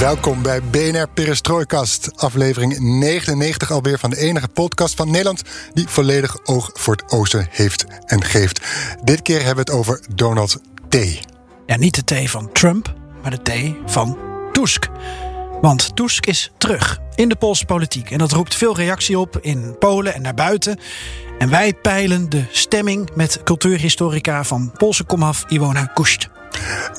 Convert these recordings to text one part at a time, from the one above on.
Welkom bij BNR Perestrooikast, aflevering 99 alweer van de enige podcast van Nederland die volledig oog voor het oosten heeft en geeft. Dit keer hebben we het over Donald T. Ja, niet de T van Trump, maar de T van Tusk. Want Tusk is terug in de Poolse politiek. En dat roept veel reactie op in Polen en daarbuiten. En wij peilen de stemming met cultuurhistorica van Poolse komaf Iwona Kusht.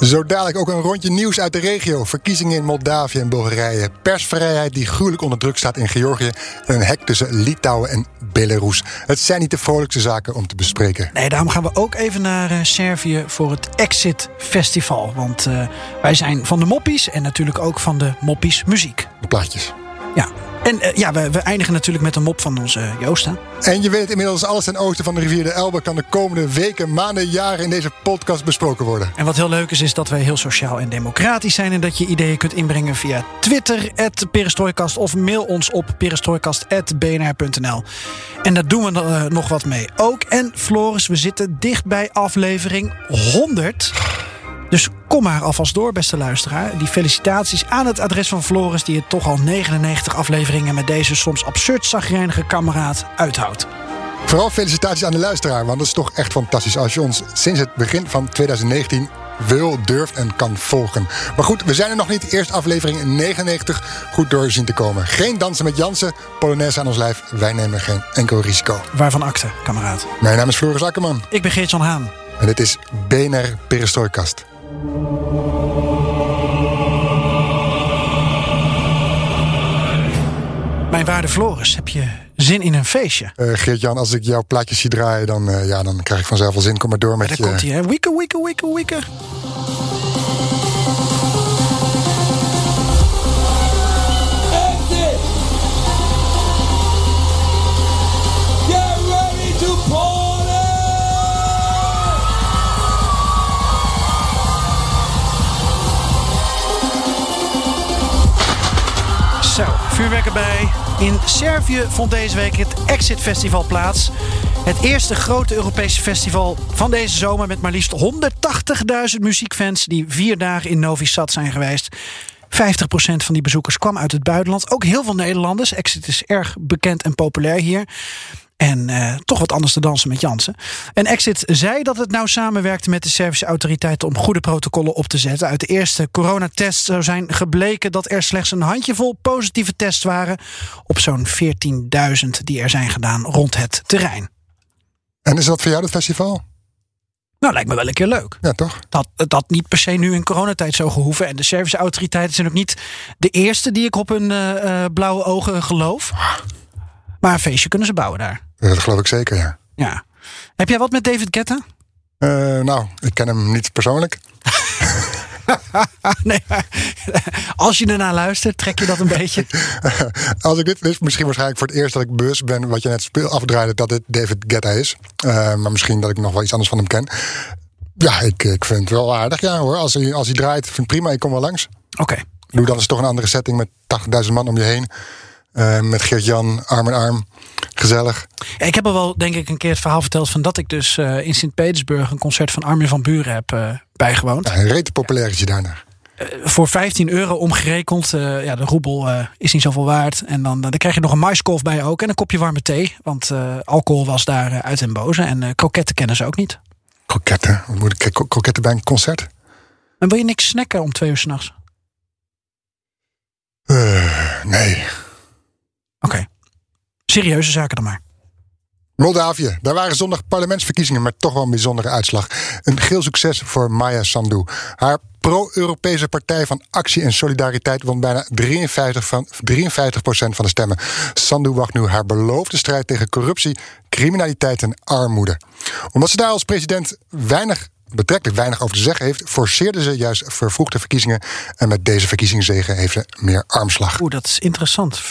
Zo dadelijk ook een rondje nieuws uit de regio. Verkiezingen in Moldavië en Bulgarije. Persvrijheid die gruwelijk onder druk staat in Georgië. En een hek tussen Litouwen en Belarus. Het zijn niet de vrolijkste zaken om te bespreken. Nee, daarom gaan we ook even naar uh, Servië voor het Exit Festival. Want uh, wij zijn van de moppies en natuurlijk ook van de moppies muziek. De plaatjes. Ja, en uh, ja, we, we, eindigen natuurlijk met een mop van onze Joost. Hè? En je weet inmiddels, alles ten oosten van de rivier de Elbe... kan de komende weken, maanden, jaren in deze podcast besproken worden. En wat heel leuk is, is dat wij heel sociaal en democratisch zijn... en dat je ideeën kunt inbrengen via Twitter, Perestrooikast... of mail ons op perestrooikast.bnr.nl. En daar doen we uh, nog wat mee ook. En Floris, we zitten dicht bij aflevering 100... Dus kom maar alvast door, beste luisteraar. Die felicitaties aan het adres van Floris... die het toch al 99 afleveringen... met deze soms absurd zagrijnige kameraad uithoudt. Vooral felicitaties aan de luisteraar, want dat is toch echt fantastisch... als je ons sinds het begin van 2019 wil, durft en kan volgen. Maar goed, we zijn er nog niet. Eerst aflevering 99 goed door zien te komen. Geen dansen met Jansen, Polonaise aan ons lijf. Wij nemen geen enkel risico. Waarvan akte, kameraad? Mijn naam is Floris Akkerman. Ik ben Geert-Jan Haan. En dit is BNR Perestrooikast. Mijn waarde Floris, heb je zin in een feestje? Uh, Geert-Jan, als ik jouw plaatjes zie draaien, dan, uh, ja, dan krijg ik vanzelf wel zin. Kom maar door met ja, je... Daar komt hij, hè? Wieke, wieke, wieke, wieke. In Servië vond deze week het Exit Festival plaats. Het eerste grote Europese festival van deze zomer... met maar liefst 180.000 muziekfans die vier dagen in Novi Sad zijn geweest. 50% van die bezoekers kwam uit het buitenland. Ook heel veel Nederlanders. Exit is erg bekend en populair hier. En uh, toch wat anders te dansen met Jansen. En Exit zei dat het nou samenwerkte met de Servische autoriteiten om goede protocollen op te zetten. Uit de eerste coronatest zou zijn gebleken dat er slechts een handjevol positieve tests waren op zo'n 14.000 die er zijn gedaan rond het terrein. En is dat voor jou het festival? Nou, lijkt me wel een keer leuk. Ja, toch? Dat, dat niet per se nu in coronatijd zo gehoeven. En de Servische autoriteiten zijn ook niet de eerste die ik op hun uh, uh, blauwe ogen geloof. Maar een feestje kunnen ze bouwen daar. Dat geloof ik zeker, ja. Ja. Heb jij wat met David Guetta? Uh, nou, ik ken hem niet persoonlijk. nee, als je ernaar luistert, trek je dat een beetje. als ik dit wist, misschien waarschijnlijk voor het eerst dat ik bewust ben wat je net speel, afdraaide, dat het David Guetta is. Uh, maar misschien dat ik nog wel iets anders van hem ken. Ja, ik, ik vind het wel aardig, ja hoor. Als hij, als hij draait, vind ik prima. Ik kom wel langs. Oké. Okay. Doe dan is toch een andere setting met 80.000 man om je heen. Uh, met Geert-Jan, arm in arm. Gezellig. Ja, ik heb al wel, denk ik, een keer het verhaal verteld van dat ik dus uh, in Sint-Petersburg een concert van Armin van Buren heb uh, bijgewoond. Ja, een rete populair is je daarna. Voor 15 euro omgerekend, ja, de roebel is niet zoveel waard. En dan, dan krijg je nog een maiskolf bij ook en een kopje warme thee. Want alcohol was daar uit en boze. En kroketten kennen ze ook niet. Kroketten? Moet ik kroketten bij een concert? En wil je niks snacken om twee uur s'nachts? nee. Oké. Okay. Serieuze zaken dan maar. Moldavië. Daar waren zondag parlementsverkiezingen, maar toch wel een bijzondere uitslag. Een geel succes voor Maya Sandu. Haar pro-Europese partij van actie en solidariteit won bijna 53 van, 53% van de stemmen. Sandu wacht nu haar beloofde strijd tegen corruptie, criminaliteit en armoede. Omdat ze daar als president weinig betrekkelijk weinig over te zeggen heeft, forceerde ze juist vervroegde verkiezingen. En met deze verkiezingszegen heeft ze meer armslag. Oeh, dat is interessant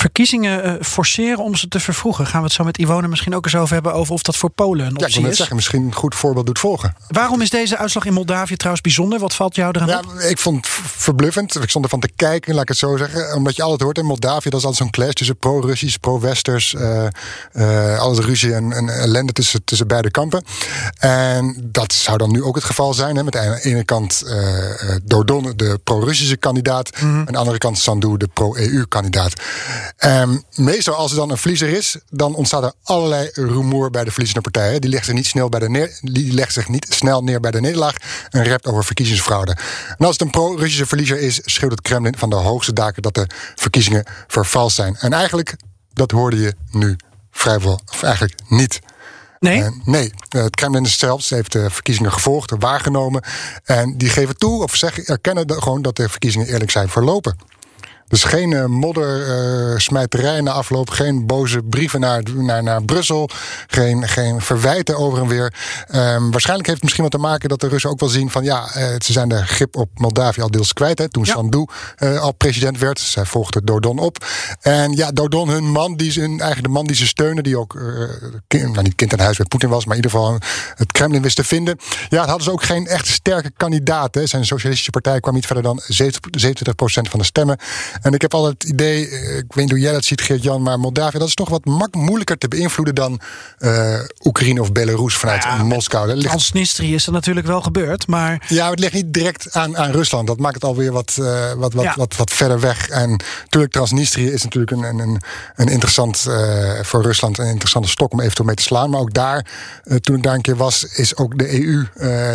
verkiezingen uh, forceren om ze te vervroegen. Gaan we het zo met Iwone misschien ook eens over hebben... over of dat voor Polen een optie ja, ik is. zeggen, misschien een goed voorbeeld doet volgen. Waarom is deze uitslag in Moldavië trouwens bijzonder? Wat valt jou eraan ja, op? Ik vond het verbluffend. Ik stond ervan te kijken, laat ik het zo zeggen. Omdat je altijd hoort in Moldavië... dat is altijd zo'n clash tussen pro-Russisch, pro-Westers. Uh, uh, alles ruzie en, en, ellende tussen, tussen beide kampen. En dat zou dan nu ook het geval zijn. Hè, met aan de ene kant Dodon, de pro-Russische kandidaat... Mm -hmm. aan de andere kant Sandu, de pro-EU-kandidaat. Um, meestal als er dan een verliezer is, dan ontstaat er allerlei rumoer bij de verliezende partij. Die legt zich niet snel, bij de neer, die legt zich niet snel neer bij de nederlaag en rept over verkiezingsfraude. En als het een pro-Russische verliezer is, schreeuwt het Kremlin van de hoogste daken dat de verkiezingen vervals zijn. En eigenlijk, dat hoorde je nu vrijwel, of eigenlijk niet. Nee? Uh, nee, het Kremlin zelfs heeft de verkiezingen gevolgd, waargenomen. En die geven toe, of zeggen, erkennen de, gewoon dat de verkiezingen eerlijk zijn verlopen. Dus geen uh, moddersmijterij uh, na afloop, geen boze brieven naar, naar, naar Brussel, geen, geen verwijten over en weer. Um, waarschijnlijk heeft het misschien wat te maken dat de Russen ook wel zien van ja, uh, ze zijn de grip op Moldavië al deels kwijt. Hè, toen ja. Sandu al president werd, zij volgde Dodon op. En ja, Dodon, hun man, die ze, eigenlijk de man die ze steunen, die ook kind, nou, niet kind aan huis bij Poetin was, maar in ieder geval het Kremlin wist te vinden. Ja, hadden ze ook geen echt sterke kandidaat. Hè. Zijn socialistische partij kwam niet verder dan 70% van de stemmen. En ik heb altijd het idee, ik weet niet hoe jij dat ziet, Geert-Jan, maar Moldavië, dat is toch wat mak moeilijker te beïnvloeden dan uh, Oekraïne of Belarus vanuit ja, Moskou. Ligt... Transnistrië is er natuurlijk wel gebeurd, maar. Ja, het ligt niet direct aan, aan Rusland. Dat maakt het alweer wat, uh, wat, wat, ja. wat, wat verder weg. En natuurlijk, Transnistrië is natuurlijk een, een, een interessant uh, voor Rusland, een interessante stok om eventueel mee te slaan. Maar ook daar, toen ik daar een keer was, is ook de EU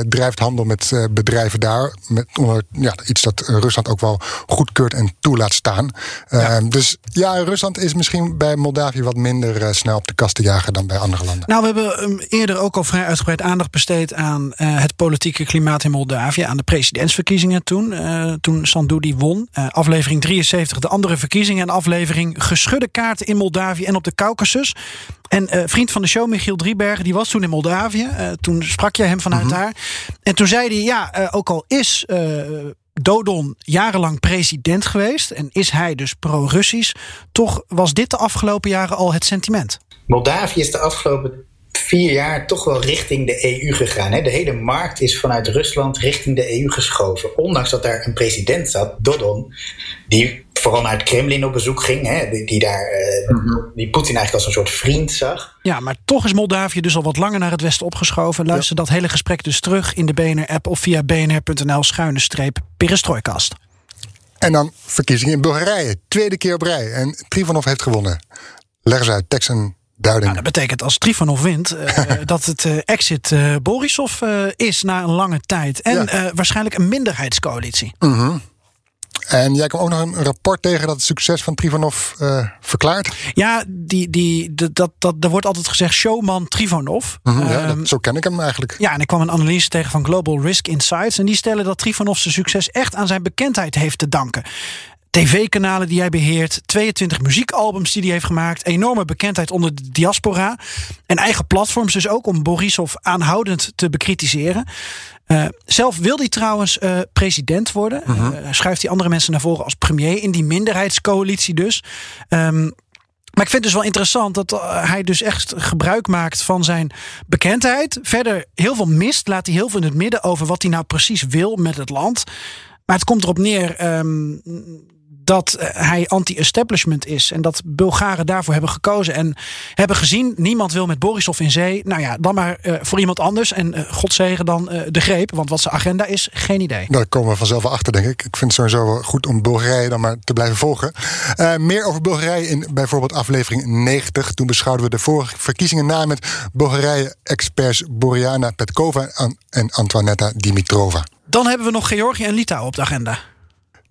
drijft handel met bedrijven daar. Met onder, ja, iets dat Rusland ook wel goedkeurt en toelaat staan. Ja. Uh, dus ja, Rusland is misschien bij Moldavië wat minder uh, snel op de kast te jagen dan bij andere landen. Nou, we hebben um, eerder ook al vrij uitgebreid aandacht besteed aan uh, het politieke klimaat in Moldavië, aan de presidentsverkiezingen toen. toen Sandu die won. aflevering 73, de andere verkiezingen en aflevering geschudde kaarten in Moldavië en op de Caucasus. En uh, vriend van de show, Michiel Driebergen, die was toen in Moldavië. Uh, toen sprak je hem vanuit Mhm. mm -hmm. daar. En toen zei hij, ja, uh, ook al is Dodon jarenlang president geweest... en is hij dus pro-Russisch... toch was dit de afgelopen jaren al het sentiment. Moldavië is de afgelopen vier jaar toch wel richting de EU gegaan. Hè? De hele markt is vanuit Rusland richting de EU geschoven. Ondanks dat daar een president zat, Dodon... die vooral naar het Kremlin op bezoek ging... Hè? Die, die, daar, uh, mm -hmm. die Poetin eigenlijk als een soort vriend zag... Ja, maar toch is Moldavië dus al wat langer naar het westen opgeschoven. Luister ja. dat hele gesprek dus terug in de BNR-app of via bnr.nl schuine streep perestrooikast. En dan verkiezingen in Bulgarije. Tweede keer op rij. En Trivanov heeft gewonnen. Leg eens uit, tekst en duiding. Nou, dat betekent als Trivanov wint uh, dat het uh, exit uh, Borisov is na een lange tijd. En ja. waarschijnlijk een minderheidscoalitie. Mm -hmm. En jij kwam ook nog een rapport tegen dat het succes van Trivanov uh, verklaart. Ja, die, die, dat, dat, dat, er wordt altijd gezegd showman Trivanov. Mm -hmm, ja, dat, zo ken ik hem eigenlijk. Ja, en ik kwam een analyse tegen van Global Risk Insights. En die stellen dat Trivanov zijn succes echt aan zijn bekendheid heeft te danken. TV-kanalen die hij beheert, 22 muziekalbums die hij heeft gemaakt, enorme bekendheid onder de diaspora en eigen platforms dus ook om Borisov aanhoudend te bekritiseren. Uh, zelf wil hij trouwens uh, president worden. -huh. uh, schuift hij andere mensen naar voren als premier in die minderheidscoalitie dus. Um, maar ik vind het dus wel interessant dat hij dus echt gebruik maakt van zijn bekendheid. Verder heel veel mist, laat hij heel veel in het midden over wat hij nou precies wil met het land. Maar het komt erop neer um, dat hij anti-establishment is. En dat Bulgaren daarvoor hebben gekozen. En hebben gezien, niemand wil met Borisov in zee. Nou ja, dan maar uh, voor iemand anders. En uh, godzegen dan uh, de greep. Want wat zijn agenda is, geen idee. Daar komen we vanzelf wel achter, denk ik. Ik vind het sowieso wel goed om Bulgarije dan maar te blijven volgen. Meer over Bulgarije in bijvoorbeeld aflevering 90. Toen beschouwden we de vorige verkiezingen na met Bulgarije-experts Boriana Petkova en Antoinetta Dimitrova. Dan hebben we nog Georgië en Litouwen op de agenda.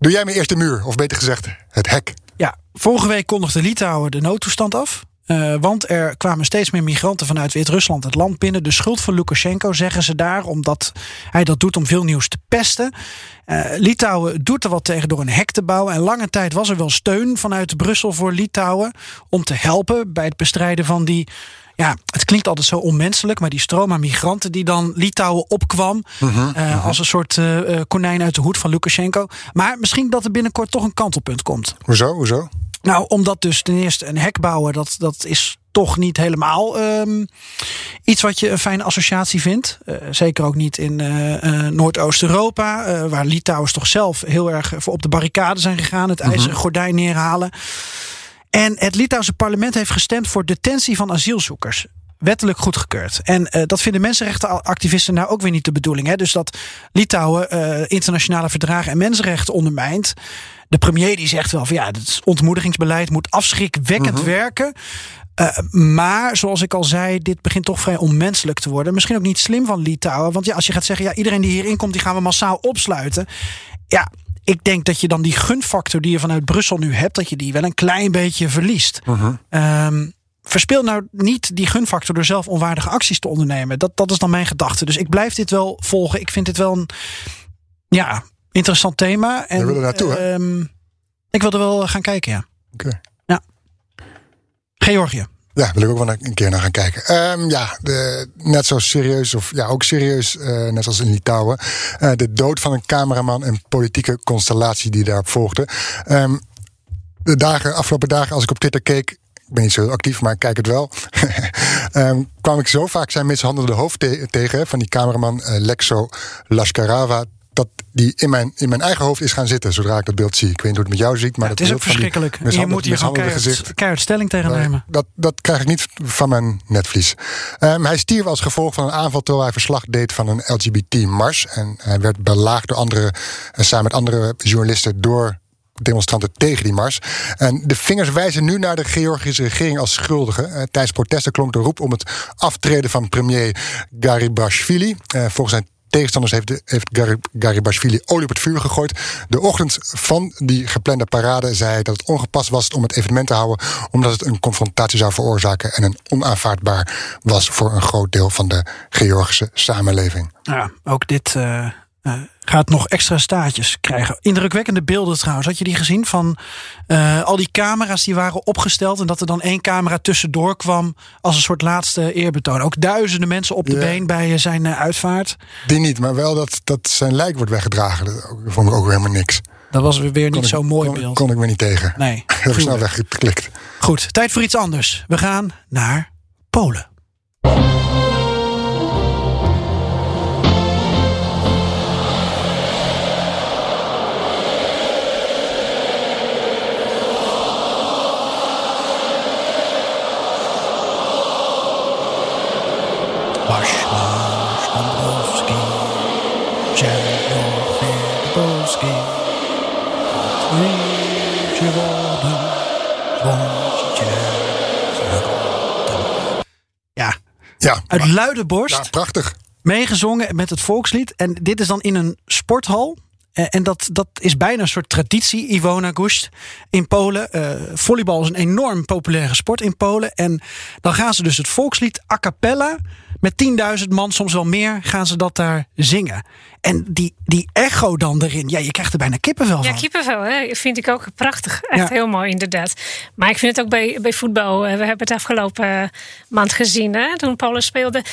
Doe jij me eerst de muur, of beter gezegd, het hek? Ja, vorige week kondigde Litouwen de noodtoestand af. Uh, want er kwamen steeds meer migranten vanuit Wit-Rusland het land binnen. De schuld van Lukashenko zeggen ze daar, omdat hij dat doet om veel nieuws te pesten. Uh, Litouwen doet er wat tegen door een hek te bouwen. En lange tijd was er wel steun vanuit Brussel voor Litouwen om te helpen bij het bestrijden van die ja, het klinkt altijd zo onmenselijk, maar die stroom aan migranten die dan Litouwen opkwam. eh, Als een soort eh, eh, konijn uit de hoed van Lukashenko. Maar misschien dat er binnenkort toch een kantelpunt komt. Hoezo? Hoezo? Nou, omdat dus ten eerste een hek bouwen, dat, dat is toch niet helemaal ehm, iets wat je een fijne associatie vindt. Zeker ook niet in Noordoost-Europa, waar Litouwers toch zelf heel erg voor op de barricade zijn gegaan, het ijzeren gordijn neerhalen. En het Litouwse parlement heeft gestemd voor detentie van asielzoekers. Wettelijk goedgekeurd. En eh, dat vinden mensenrechtenactivisten nou ook weer niet de bedoeling. Hè? Dus dat Litouwen eh, internationale verdragen en mensenrechten ondermijnt. De premier die zegt wel van ja, het ontmoedigingsbeleid moet afschrikwekkend werken. Eh, maar zoals ik al zei, dit begint toch vrij onmenselijk te worden. Misschien ook niet slim van Litouwen. Want ja, als je gaat zeggen, ja, iedereen die hierin komt, die gaan we massaal opsluiten. Ja, ik denk dat je dan die gunfactor die je vanuit Brussel nu hebt, dat je die wel een klein beetje verliest. Ehm, verspeel nou niet die gunfactor door zelf onwaardige acties te ondernemen. Dat, dat is dan mijn gedachte. Dus ik blijf dit wel volgen. Ik vind dit wel een ja, interessant thema. En, We willen naartoe, ehm, ik wil er wel gaan kijken, ja. Oké. Georgië. Ja, wil ik ook wel een keer naar gaan kijken. Ehm, ja, de, net zo serieus, of ja, ook serieus, eh, net als in Litouwen. eh, de dood van een cameraman en politieke constellatie die daarop volgde. Ehm, de dagen, afgelopen dagen, als ik op Twitter keek. Ik ben niet zo actief, maar ik kijk het wel. Ehm, kwam ik zo vaak zijn mishandelde hoofd te- tegen van die cameraman eh, Lexo Laskarava. Die in mijn, in mijn eigen hoofd is gaan zitten zodra ik dat beeld zie. Ik weet niet hoe het met jou ziet, maar Ja, het dat is ook van die verschrikkelijk. Je moet hier gewoon keihard, keihard stelling tegen nemen. dat, dat krijg ik niet van mijn netvlies. Ehm, hij stierf als gevolg van een aanval terwijl hij verslag deed van een LGBT-mars. En hij werd belaagd door andere, en samen met andere journalisten door demonstranten tegen die mars. En de vingers wijzen nu naar de Georgische regering als schuldige. Eh, tijdens protesten klonk de roep om het aftreden van premier Garibashvili. Eh, volgens zijn tegenstanders heeft, heeft Garib- Garibashvili olie op het vuur gegooid. De ochtend van die geplande parade zei hij dat het ongepast was om het evenement te houden, omdat het een confrontatie zou veroorzaken en een onaanvaardbaar was voor een groot deel van de Georgische samenleving. Ja, ook dit eh, eh, gaat nog extra staartjes krijgen. Indrukwekkende beelden trouwens. Had je die gezien van eh, al die camera's die waren opgesteld en dat er dan één camera tussendoor kwam als een soort laatste eerbetoon. Ook duizenden mensen op de Ja. been bij eh, zijn uitvaart. Die niet, maar wel dat, dat zijn lijk wordt weggedragen. Dat vond ik ook helemaal niks. Dat was weer niet zo'n mooi kon, beeld. Kon ik me niet tegen. Nee, Heel snel weggeklikt. Goed, tijd voor iets anders. We gaan naar Polen. Ja, uit luide borst, ja, prachtig. meegezongen met het volkslied. En dit is dan in een sporthal. Eh, En dat, dat is bijna een soort traditie, Iwona Gust, in Polen. Eh, volleybal is een enorm populaire sport in Polen. En dan gaan ze dus het volkslied a cappella... met 10.000 man, soms wel meer, gaan ze dat daar zingen. En die, die echo dan erin, ja, je krijgt er bijna kippenvel Ja, van. kippenvel, hè? vind ik ook prachtig. Echt Ja. heel mooi, inderdaad. Maar ik vind het ook bij, bij voetbal. eh, We hebben het afgelopen maand gezien, hè, toen Polen speelde.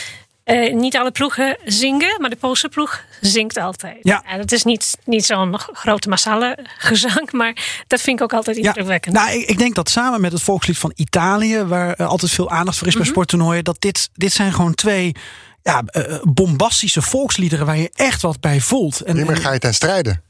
Eh, niet alle ploegen zingen, maar de Poolse ploeg zingt altijd. Ja. dat is niet, niet zo'n grote massale gezang, maar dat vind ik ook altijd indrukwekkend. Nou, ik, ik denk dat samen met het volkslied van Italië, waar eh, altijd veel aandacht voor is Mhm. bij sporttoernooien, dat dit, dit zijn gewoon twee ja, eh, bombastische volksliederen waar je echt wat bij voelt. En, en- ga je ten strijde.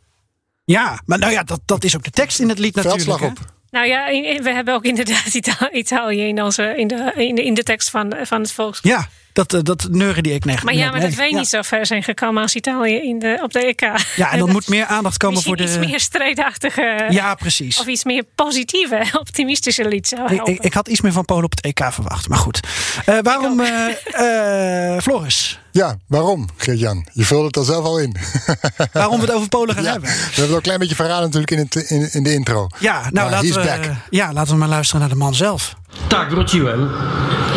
ja, maar nou ja, dat, dat is ook de tekst in het lied natuurlijk. Veldslag hè? op. Nou ja, we hebben ook inderdaad Ita- Italië in, onze, in, de, in, de, in de tekst van, van het volkslied. Ja, dat, eh, dat neuren die ik net. Maar ja, net- maar dat wij ja. niet zo ver zijn gekomen als Italië in de, op de EK. Ja, en dan moet meer aandacht komen Misschien voor de. iets meer strijdachtige Ja, precies. of iets meer positieve, optimistische lied zou Ik, helpen. ik, ik had iets meer van Polen op het EK verwacht, maar goed. Eh, waarom, eh, eh, Floris? Ja, waarom, Geert-Jan? Je vulde het al zelf al in. Waarom we het over Polen gaan ja, hebben? we hebben het al een klein beetje verraden natuurlijk in, het, in, in de intro. Ja, nou Maar laten we, back. ja, laten we maar luisteren naar de man zelf. Tak, wróciłem.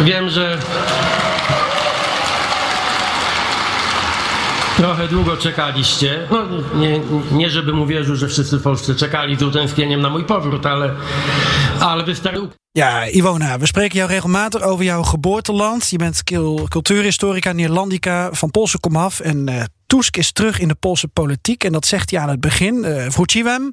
Wiem, że Trochę długo czekaliście. No, nie, nie żebym uwierzył, że wszyscy w Polsce czekali z utęsknieniem na mój powrót, ale, ale. Ja, Iwona, we spreken jou regelmatig over jouw geboorteland. Je bent cul- cultuurhistorica, Neerlandica van Poolse komaf. En eh, Tusk is terug in de Poolse politiek. En dat zegt hij aan het begin. Uh,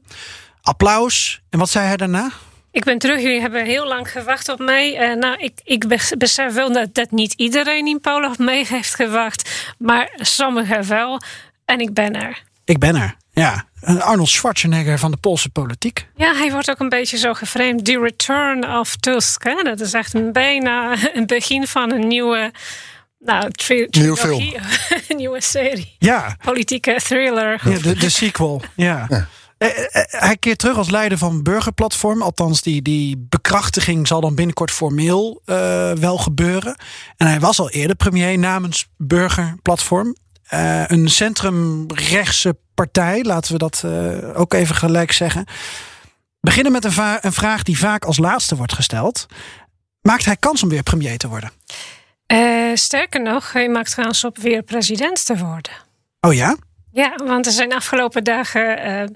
applaus. En wat zei hij daarna? Ik ben terug. Jullie hebben heel lang gewacht op mij. Uh, nou, ik, ik bes- besef wel dat, dat niet iedereen in Polen op mij heeft gewacht. Maar sommigen wel. En ik ben er. Ik ben er. Ja, een Arnold Schwarzenegger van de Poolse politiek. Ja, hij wordt ook een beetje zo geframed. The Return of Tusk. Hè? Dat is echt een, bijna een begin van een nieuwe... Nou, tri- Nieuwe trilogie. een nieuwe serie. Ja, Politieke thriller. ja de, de sequel. Ja. Ja. Eh, eh, Hij keert terug als leider van Burgerplatform. Althans, die, die bekrachtiging zal dan binnenkort formeel eh, wel gebeuren. En hij was al eerder premier namens Burgerplatform. Eh, een centrumrechtse partij, laten we dat eh, ook even gelijk zeggen. Beginnen met een, va- een vraag die vaak als laatste wordt gesteld. Maakt hij kans om weer premier te worden? Eh, sterker nog, hij maakt kans op weer president te worden. Oh ja? Ja, want er zijn afgelopen dagen eh, eh,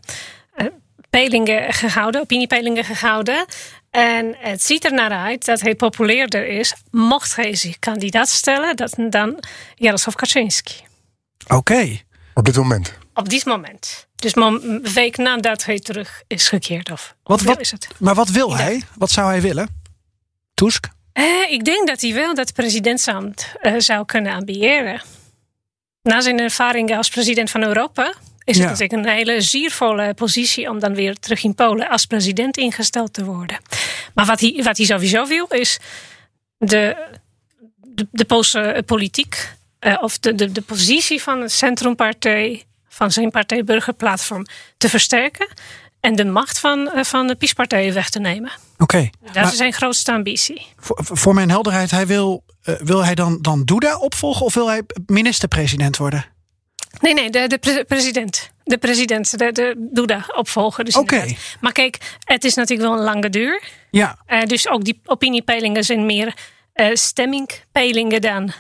peilingen gehouden, opiniepeilingen gehouden. En het ziet er naar uit dat hij populairder is. Mocht hij zich kandidaat stellen, dat dan Jaroslav Kaczynski. Oké. Op dit moment. Op dit moment. Dus mom- een week nadat hij terug is gekeerd. Of Wat, is het? Maar wat wil Ja. hij? Wat zou hij willen? Tusk? Eh, ik denk dat hij wel dat presidentsambt eh, zou kunnen ambiëren. Na zijn ervaringen als president van Europa is Ja. het natuurlijk een hele ziervolle positie om dan weer terug in Polen als president ingesteld te worden. Maar wat hij, wat hij sowieso wil is de, de, de Poolse politiek eh, of de, de, de positie van de centrumpartij, van zijn partij Burgerplatform te versterken en de macht van, eh, van de PiS-partij weg te nemen. Oké. Dat Maar- is zijn grootste ambitie. Voor, voor mijn helderheid, hij wil, eh, wil hij dan, dan Duda opvolgen of wil hij minister-president worden? Nee, nee, de, de pre- president. De president, de, de Duda opvolger. Dus Oké. inderdaad. Maar kijk, het is natuurlijk wel een lange duur. Ja, Eh, dus ook die opiniepeilingen zijn meer eh stemmingpeilingen dan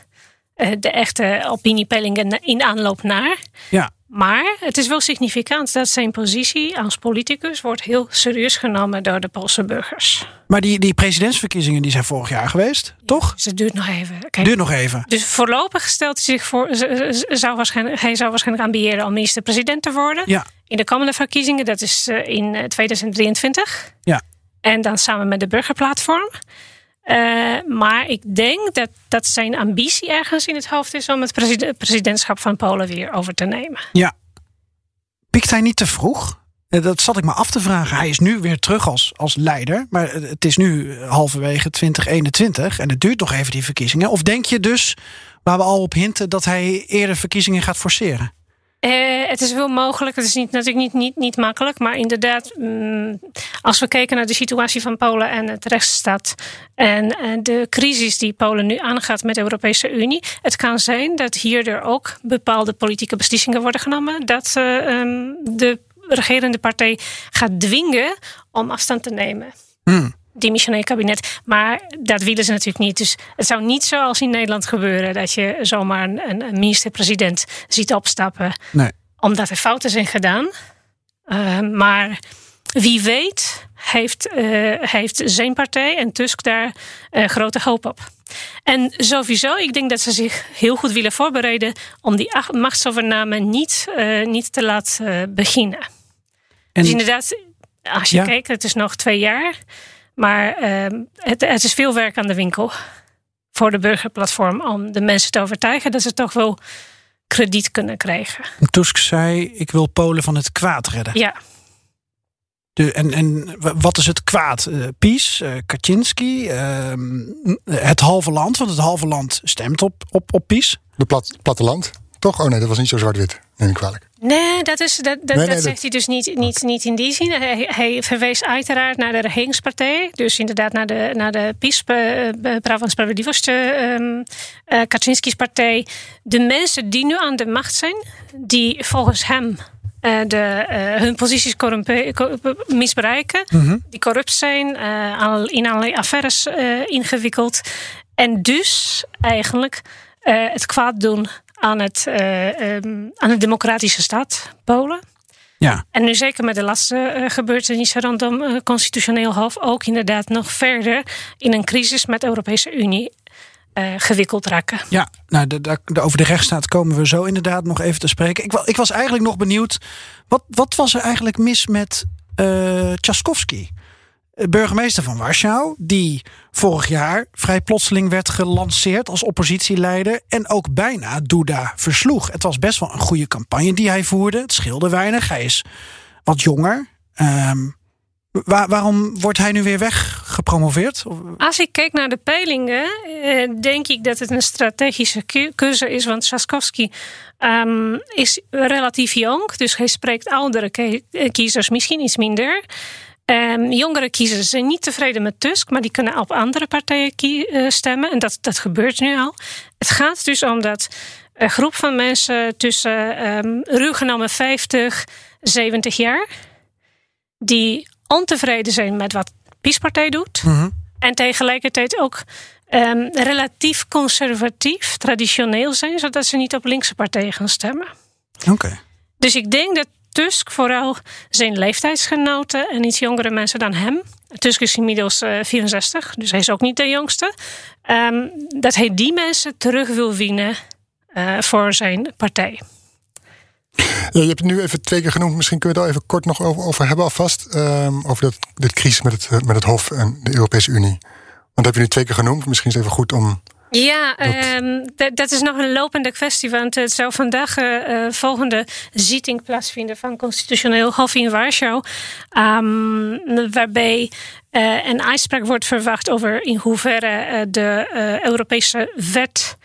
de echte opiniepeilingen in aanloop naar. ja. Maar het is wel significant dat zijn positie als politicus wordt heel serieus genomen door de Poolse burgers. Maar die, die presidentsverkiezingen die zijn vorig jaar geweest, toch? Dus het duurt nog even. Kijk, Duurt nog even. Dus voorlopig stelt hij zich voor, zou waarschijnlijk, hij zou waarschijnlijk ambiëren om minister-president te worden. Ja, In de komende verkiezingen, dat is eh, in eh, 2023. ja. En dan samen met de burgerplatform. Eh, maar ik denk dat, dat zijn ambitie ergens in het hoofd is om het preside- presidentschap van Polen weer over te nemen. ja. Pikt hij niet te vroeg? Eh, Dat zat ik me af te vragen. Hij is nu weer terug als, als leider. Maar eh, het is nu halverwege 2021. En het duurt nog even die verkiezingen. Of denk je dus, waar we al op hinten, dat hij eerder verkiezingen gaat forceren? Eh, het is wel mogelijk. Het is niet, natuurlijk niet, niet, niet makkelijk. Maar inderdaad, mm, als we kijken naar de situatie van Polen en het rechtsstaat. En eh, de crisis die Polen nu aangaat met de Europese Unie. Het kan zijn dat hierdoor ook bepaalde politieke beslissingen worden genomen. Dat eh, ehm, de regerende partij gaat dwingen om afstand te nemen. Hmm. Dimissionair kabinet. Maar dat willen ze natuurlijk niet. Dus het zou niet zoals in Nederland gebeuren dat je zomaar een, een minister-president ziet opstappen Nee. omdat er fouten zijn gedaan. Uh, maar wie weet heeft, uh, heeft zijn partij en Tusk daar uh, grote hoop op. En sowieso, ik denk dat ze zich heel goed willen voorbereiden om die machtsovername niet, niet te laten beginnen. En, dus inderdaad, als je ja. kijkt, het is nog twee jaar. Maar uh, het, het, is veel werk aan de winkel voor de burgerplatform om de mensen te overtuigen dat ze toch wel krediet kunnen krijgen. Tusk zei: Ik wil Polen van het kwaad redden. Ja. De, en, en wat is het kwaad? Uh, PiS, uh, Kaczynski, uh, het halve land, want het halve land stemt op, op, op PiS. De plat, platteland, toch? Oh nee, dat was niet zo zwart-wit, neem ik kwalijk. Nee, dat, is, dat, dat, nee, nee, dat zegt dat... hij dus niet, niet, niet in die zin. Hij, hij, verwees uiteraard naar de regeringspartij. Dus inderdaad naar de, naar de PiS, Prawa Sprawiedliwość, uh, Kaczynski's partij. De mensen die nu aan de macht zijn, die volgens hem uh, de, uh, hun posities misbruiken, mm -hmm. die corrupt zijn, uh, in allerlei affaires ingewikkeld. En dus eigenlijk het kwaad doen aan, het, uh, um, aan de democratische staat Polen. Ja. En nu zeker met de laatste uh, gebeurtenissen rondom uh, constitutioneel hof ook inderdaad nog verder in een crisis met de Europese Unie uh, gewikkeld raken. Ja, nou, de, de, over de rechtsstaat komen we zo inderdaad nog even te spreken. Ik, ik was eigenlijk nog benieuwd, wat, wat was er eigenlijk mis met Tchaikovsky? Burgemeester van Warschau, die vorig jaar vrij plotseling werd gelanceerd als oppositieleider en ook bijna Duda versloeg. Het was best wel een goede campagne die hij voerde. Het scheelde weinig. Hij is wat jonger. Waar, waarom wordt hij nu weer weggepromoveerd? Als ik kijk naar de peilingen, eh, denk ik dat het een strategische keuze is. Want Tchaikovsky um, is relatief jong, dus hij spreekt oudere kiezers misschien iets minder. Um, jongere kiezers zijn niet tevreden met Tusk, maar die kunnen op andere partijen uh, stemmen. En dat, dat gebeurt nu al. Het gaat dus om dat een groep van mensen tussen um, ruw genomen 50, 70 jaar, die ontevreden zijn met wat PiS-partij doet. Mhm. En tegelijkertijd ook um, relatief conservatief, traditioneel zijn, zodat ze niet op linkse partijen gaan stemmen. Oké. Dus ik denk dat Tusk vooral zijn leeftijdsgenoten en iets jongere mensen dan hem. Tusk is inmiddels uh, 64, dus hij is ook niet de jongste. Um, dat hij die mensen terug wil winnen uh, voor zijn partij. Ja, je hebt het nu even twee keer genoemd. Misschien kunnen we al even kort nog over, over hebben alvast. Um, over dat, dit crisis met het, met het Hof en de Europese Unie. Want dat heb je nu twee keer genoemd. Misschien is het even goed om ja, um, dat is nog een lopende kwestie. Want het zou vandaag uh, volgende zitting plaatsvinden van Constitutioneel Hof in Warschau. Um, waarbij uh, een uitspraak wordt verwacht over in hoeverre uh, de Europese wet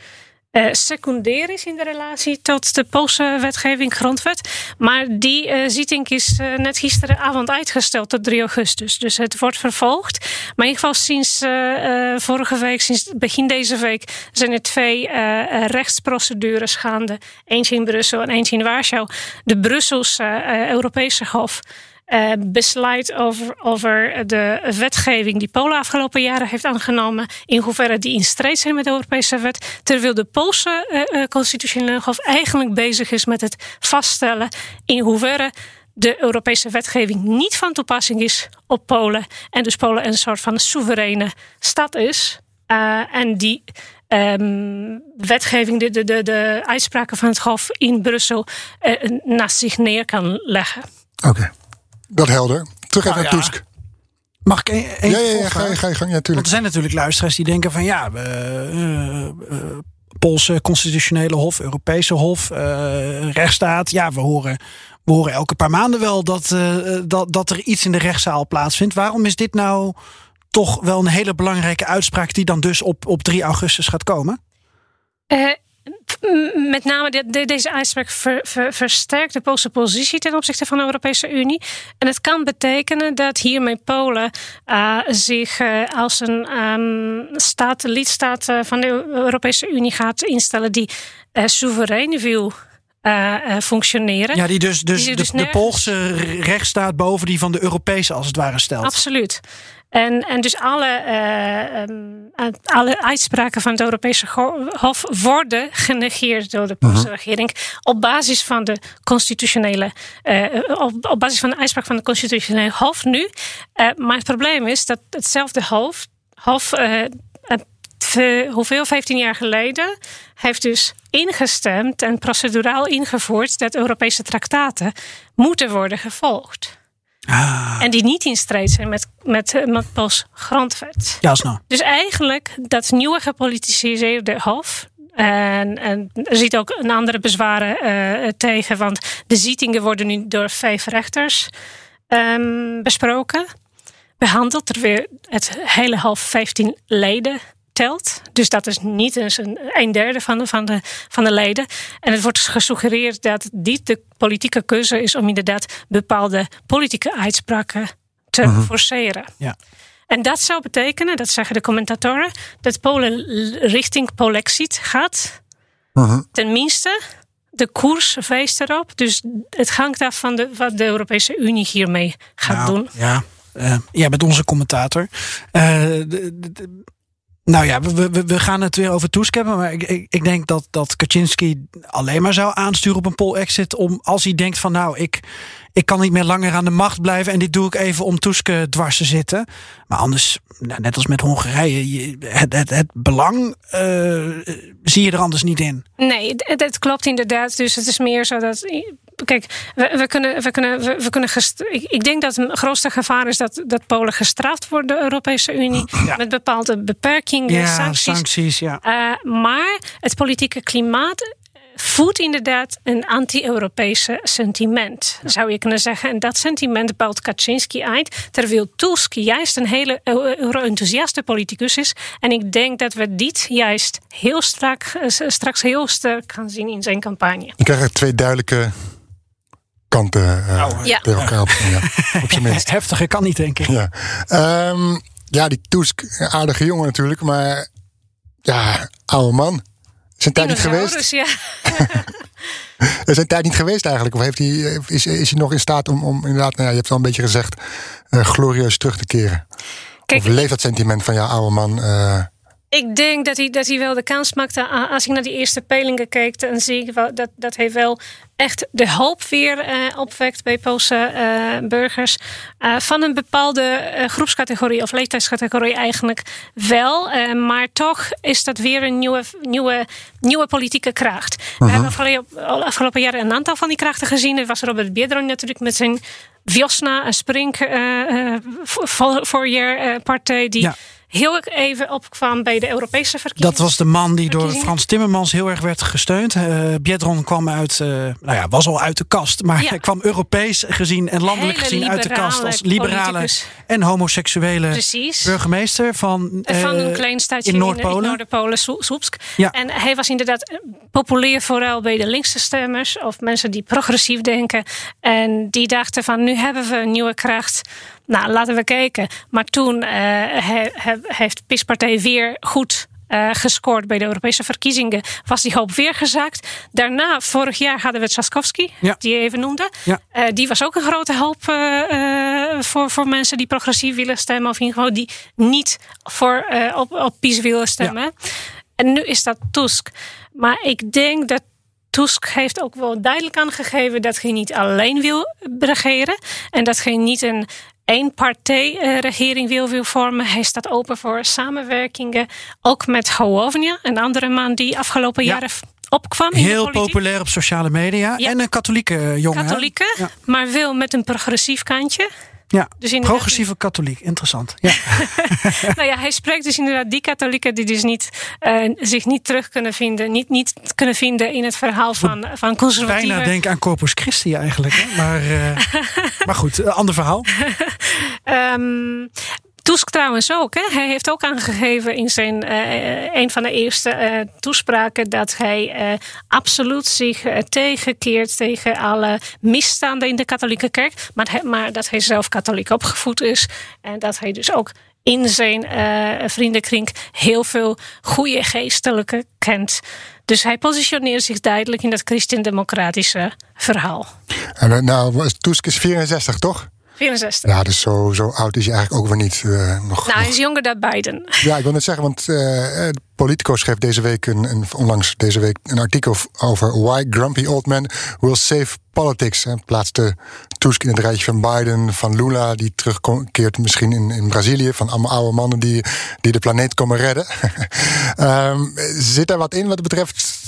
uh, secundair is in de relatie tot de Poolse wetgeving, grondwet. Maar die uh, zitting is uh, net gisteravond uitgesteld tot 3 augustus. Dus het wordt vervolgd. Maar in ieder geval sinds vorige week, sinds begin deze week, zijn er twee rechtsprocedures gaande. Eentje in Brussel en eentje in Warschau. De Brusselse Europese Hof uh, besluit over, over de wetgeving die Polen afgelopen jaren heeft aangenomen, in hoeverre die in strijd zijn met de Europese wet, terwijl de Poolse uh, constitutionele hof eigenlijk bezig is met het vaststellen in hoeverre de Europese wetgeving niet van toepassing is op Polen en dus Polen een soort van soevereine stad is. En die um, wetgeving, de, de, de, de uitspraken van het Hof in Brussel, naast zich neer kan leggen. Oké. Dat helder. Terug even nou, naar Tusk. Mag ik één ja, ja, ja, ga je, ga je gang, ja, natuurlijk. Want er zijn natuurlijk luisteraars die denken van ja, uh, uh, Poolse constitutionele hof, Europese hof, uh, rechtsstaat. Ja, we horen, we horen elke paar maanden wel dat, dat, dat er iets in de rechtszaal plaatsvindt. Waarom is dit nou toch wel een hele belangrijke uitspraak die dan dus op, op 3 augustus gaat komen? Met name de, de, deze uitspraak ver, ver, versterkt de Poolse positie ten opzichte van de Europese Unie. En het kan betekenen dat hiermee Polen uh, zich uh, als een um, staat, lidstaat uh, van de Europese Unie gaat instellen die soeverein wil uh, functioneren. Ja, die dus, dus, die dus de, de Poolse rechtsstaat boven die van de Europese als het ware stelt. Absoluut. En, en dus alle, uh, alle uitspraken van het Europese Hof worden genegeerd door de Poolse uh mhm. -huh. regering op basis van de constitutionele, uh, op, op, basis van de uitspraak van het constitutionele Hof nu. Uh, maar het probleem is dat hetzelfde Hof, hof hoeveel, 15 jaar geleden, heeft dus ingestemd en proceduraal ingevoerd dat Europese traktaten moeten worden gevolgd. Ah. En die niet in strijd zijn met, met, met Pools grondwet. Ja, snel. Dus eigenlijk dat nieuwe gepolitiseerde hof. En, en er zit ook een andere bezwaren uh, tegen, want de zittingen worden nu door vijf rechters um, besproken, behandeld, terwijl het hele half 15 leden telt. Dus dat is niet eens een, een derde van de, van, de, van de leden. En het wordt gesuggereerd dat dit de politieke keuze is om inderdaad bepaalde politieke uitspraken te Mhm. forceren. Ja. En dat zou betekenen, dat zeggen de commentatoren, dat Polen richting Polexit gaat. Mhm. Tenminste, de koers wijst erop. Dus het hangt af van de, wat de Europese Unie hiermee gaat Nou, doen. Ja, eh, jij bent onze commentator. Eh, de- de- de- Nou ja, we, we, we gaan het weer over Tusk hebben. Maar ik, ik, ik denk dat, dat Kaczynski alleen maar zou aansturen op een poll-exit. Om als hij denkt van nou, ik, ik kan niet meer langer aan de macht blijven. En dit doe ik even om Tusk eh, dwars te zitten. Maar anders, net als met Hongarije, je- het, het, het belang eh, zie je er anders niet in. Nee, het klopt inderdaad. Dus het is meer zo dat. Kijk, we, we kunnen. We kunnen, we, we kunnen gest- ik, ik denk dat het grootste gevaar is dat, dat Polen gestraft wordt door de Europese Unie. Met bepaalde beperkingen, Ja, sancties. sancties, ja. Eh, maar het politieke klimaat voedt inderdaad een anti-Europese sentiment, zou je kunnen zeggen. En dat sentiment bouwt Kaczynski uit, terwijl Tusk juist een hele euro-enthousiaste politicus is. En ik denk dat we dit juist heel strak, eh, straks heel sterk gaan zien in zijn campagne. Je krijgt twee duidelijke kanten eh, Ja. tegen elkaar op, ja, op zijn minst. Heftiger kan niet, denk ik. Ja. Ehm, ja, die Tusk, aardige jongen natuurlijk, maar ja, oude man. Zijn tijd niet geweest? Ja. Is zijn tijd niet geweest eigenlijk? Of heeft hij, is, is hij nog in staat om, om inderdaad, nou ja, je hebt het al een beetje gezegd, eh, glorieus terug te keren? Kijk, of leeft dat sentiment van ja, oude man? eh, Ik denk dat hij, dat hij wel de kans maakte. A- Als ik naar die eerste peilingen keek, dan zie ik wel dat, dat hij wel echt de hoop weer eh, opwekt bij Poolse eh, burgers. Eh, van een bepaalde eh, groepscategorie of leeftijdscategorie eigenlijk wel. Eh, maar toch is dat weer een nieuwe, nieuwe, nieuwe politieke kracht. We hebben afgelopen, afgelopen jaren een aantal van die krachten gezien. Er was Robert Biedroń natuurlijk met zijn Wiosna, een spring eh, eh, voor- voorjaarpartij die... Ja. Heel even opkwam bij de Europese verkiezingen. Dat was de man die door. Frans Timmermans heel erg werd gesteund. Eh Biedron kwam uit, eh, nou ja, was al uit de kast. Maar Ja. hij kwam Europees gezien en landelijk Hele gezien uit de kast. Als liberale politicus. en homoseksuele Precies. burgemeester van, van een klein stadje in Noord-Polen. Soepsk. Ja. En hij was inderdaad populair vooral bij de linkse stemmers of mensen die progressief denken. En die dachten van nu hebben we een nieuwe kracht. Nou, laten we kijken. Maar toen eh, he- he- heeft PIS-partij weer goed eh, gescoord bij de Europese verkiezingen. Was die hoop weer gezakt. Daarna, vorig jaar hadden we Ja. die je even noemde. Ja. Eh, die was ook een grote hoop voor, voor mensen die progressief willen stemmen. Of in ieder geval die niet voor, op, op PiS willen stemmen. En nu is dat Tusk. Maar ik denk dat Tusk heeft ook wel duidelijk aangegeven dat hij niet alleen wil regeren. En dat hij niet een één-partij-regering wil, wil vormen. Hij staat open voor samenwerkingen. Ook met Hołownia, een andere man die afgelopen Ja. jaren opkwam. Heel populair op sociale media. Ja. En een katholieke jongen. Katholieke, Ja. maar wel met een progressief kantje. Ja, Dus progressieve katholiek. Interessant. Ja. nou ja, hij spreekt dus inderdaad die katholieken die dus niet, eh, zich niet terug kunnen vinden, niet, niet kunnen vinden in het verhaal van, van conservatieve. Bijna denk aan Corpus Christi eigenlijk. Hè? Maar, eh, maar goed, ander verhaal. Ehm, Tusk trouwens ook. Hè? Hij heeft ook aangegeven in zijn eh, een van de eerste eh, toespraken dat hij eh, absoluut zich eh, tegenkeert tegen alle misstanden in de katholieke kerk. Maar, maar dat hij zelf katholiek opgevoed is en dat hij dus ook in zijn eh, vriendenkring heel veel goede geestelijke kent. Dus hij positioneert zich duidelijk in dat christendemocratische verhaal. en, eh, nou, Tusk is 64, toch? 64. Ja, dus zo, zo oud is hij eigenlijk ook weer niet. eh, nog, Nou, hij nog- is jonger dan Biden. Ja, ik wil net zeggen, want eh, Politico schreef deze week een, een, onlangs deze week een artikel over why grumpy old men will save politics. En plaatste Tusk in het rijtje van Biden, van Lula, die terugkeert misschien in, in Brazilië, van allemaal oude mannen die, die de planeet komen redden. Ehm, zit daar wat in wat betreft?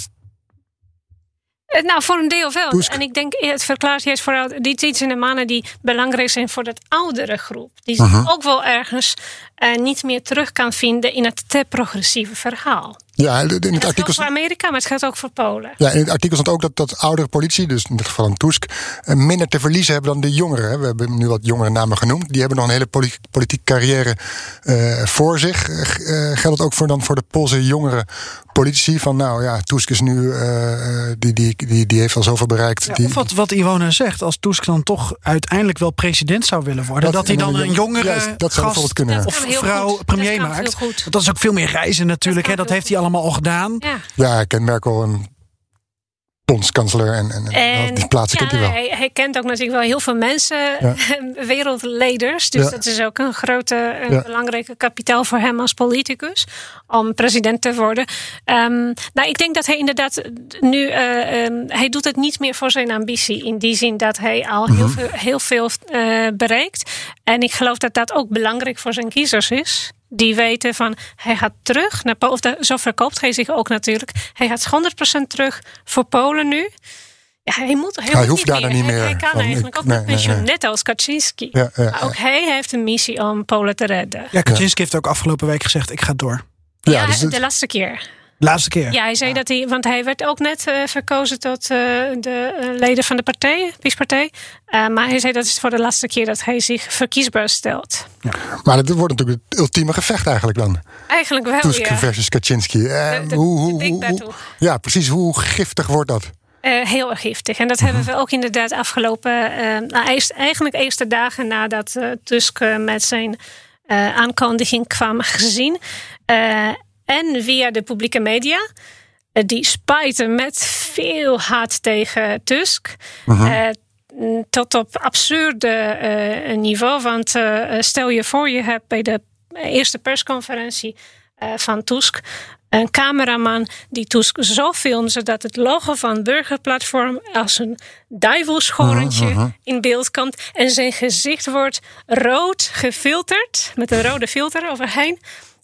Eh, Nou, voor een deel wel. En ik denk, het verklaart juist vooral die zijn de mannen die belangrijk zijn voor dat oudere groep. Die zich ook wel ergens eh, niet meer terug kan vinden in het te progressieve verhaal. Ja, in het Dat artikel. voor Amerika, maar het geldt ook voor Polen. Ja, in het artikel stond ook dat, dat oudere politie, dus in dit geval een Tusk, eh, minder te verliezen hebben dan de jongeren. We hebben nu wat jongere namen genoemd. Die hebben nog een hele poli- politieke carrière eh, voor zich. Eh, g- geldt het ook voor, dan voor de Poolse jongere politici? Van nou ja, Tusk is nu, eh, eh, die, die, die, die heeft al zoveel bereikt. Ja, die, of wat, wat Iwona zegt, als Tusk dan toch uiteindelijk wel president zou willen worden, dat, hij dan een jongere Juist, dat zou gast bijvoorbeeld kunnen. Dat of vrouw goed. premier Dat maakt. dat is ook veel meer reizen natuurlijk. Dat hè? Dat heeft hij allemaal al gedaan. Ja. Ja, ik ken Merkel een bondskanselier en, en, en die plaatsen kent hij wel. Hij, hij, kent ook natuurlijk wel heel veel mensen, ja. wereldleiders. Dus dat is ook een grote, een belangrijke kapitaal voor hem als politicus om president te worden. Um, nou, ik denk dat hij inderdaad nu, uh, um, hij doet het niet meer voor zijn ambitie. In die zin dat hij al heel mhm. veel, heel veel uh, bereikt. En ik geloof dat dat ook belangrijk voor zijn kiezers is die weten van hij gaat terug naar Polen. Of de, zo verkoopt hij zich ook natuurlijk. Hij gaat 100% terug voor Polen nu. Ja, hij moet, hij, hij hoeft daar dan niet meer. Hij, kan eigenlijk ook met pensioen, net als Kaczynski. Ja, ja, ook hij heeft een missie om Polen te redden. Ja, Kaczynski heeft ook afgelopen week gezegd: ik ga door. Ja, dus de laatste keer. Laatste keer. Ja, hij zei dat hij, want hij werd ook net uh, verkozen tot uh, de uh, leden van de partij, PiS-partij. maar hij zei dat is voor de laatste keer dat hij zich verkiesbaar stelt. Ja. Maar het wordt natuurlijk het ultieme gevecht eigenlijk dan. Eigenlijk wel, Tusk ja. versus Kaczynski. De, de, hoe, hoe, hoe, ja, precies. Hoe giftig wordt dat? heel erg giftig. En dat -huh. hebben we ook inderdaad afgelopen... nou, eerst, eigenlijk eerste dagen nadat Tusk met zijn aankondiging kwam gezien en via de publieke media. Eh, die spijten met veel haat tegen Tusk. Uh, tot op absurde uh, niveau. Want uh, stel je voor, je hebt bij de eerste persconferentie van Tusk een cameraman die Tusk zo filmt zodat het logo van Burgerplatform als een duivelschoorntje uh -huh. in beeld komt. En zijn gezicht wordt rood gefilterd met een rode filter overheen.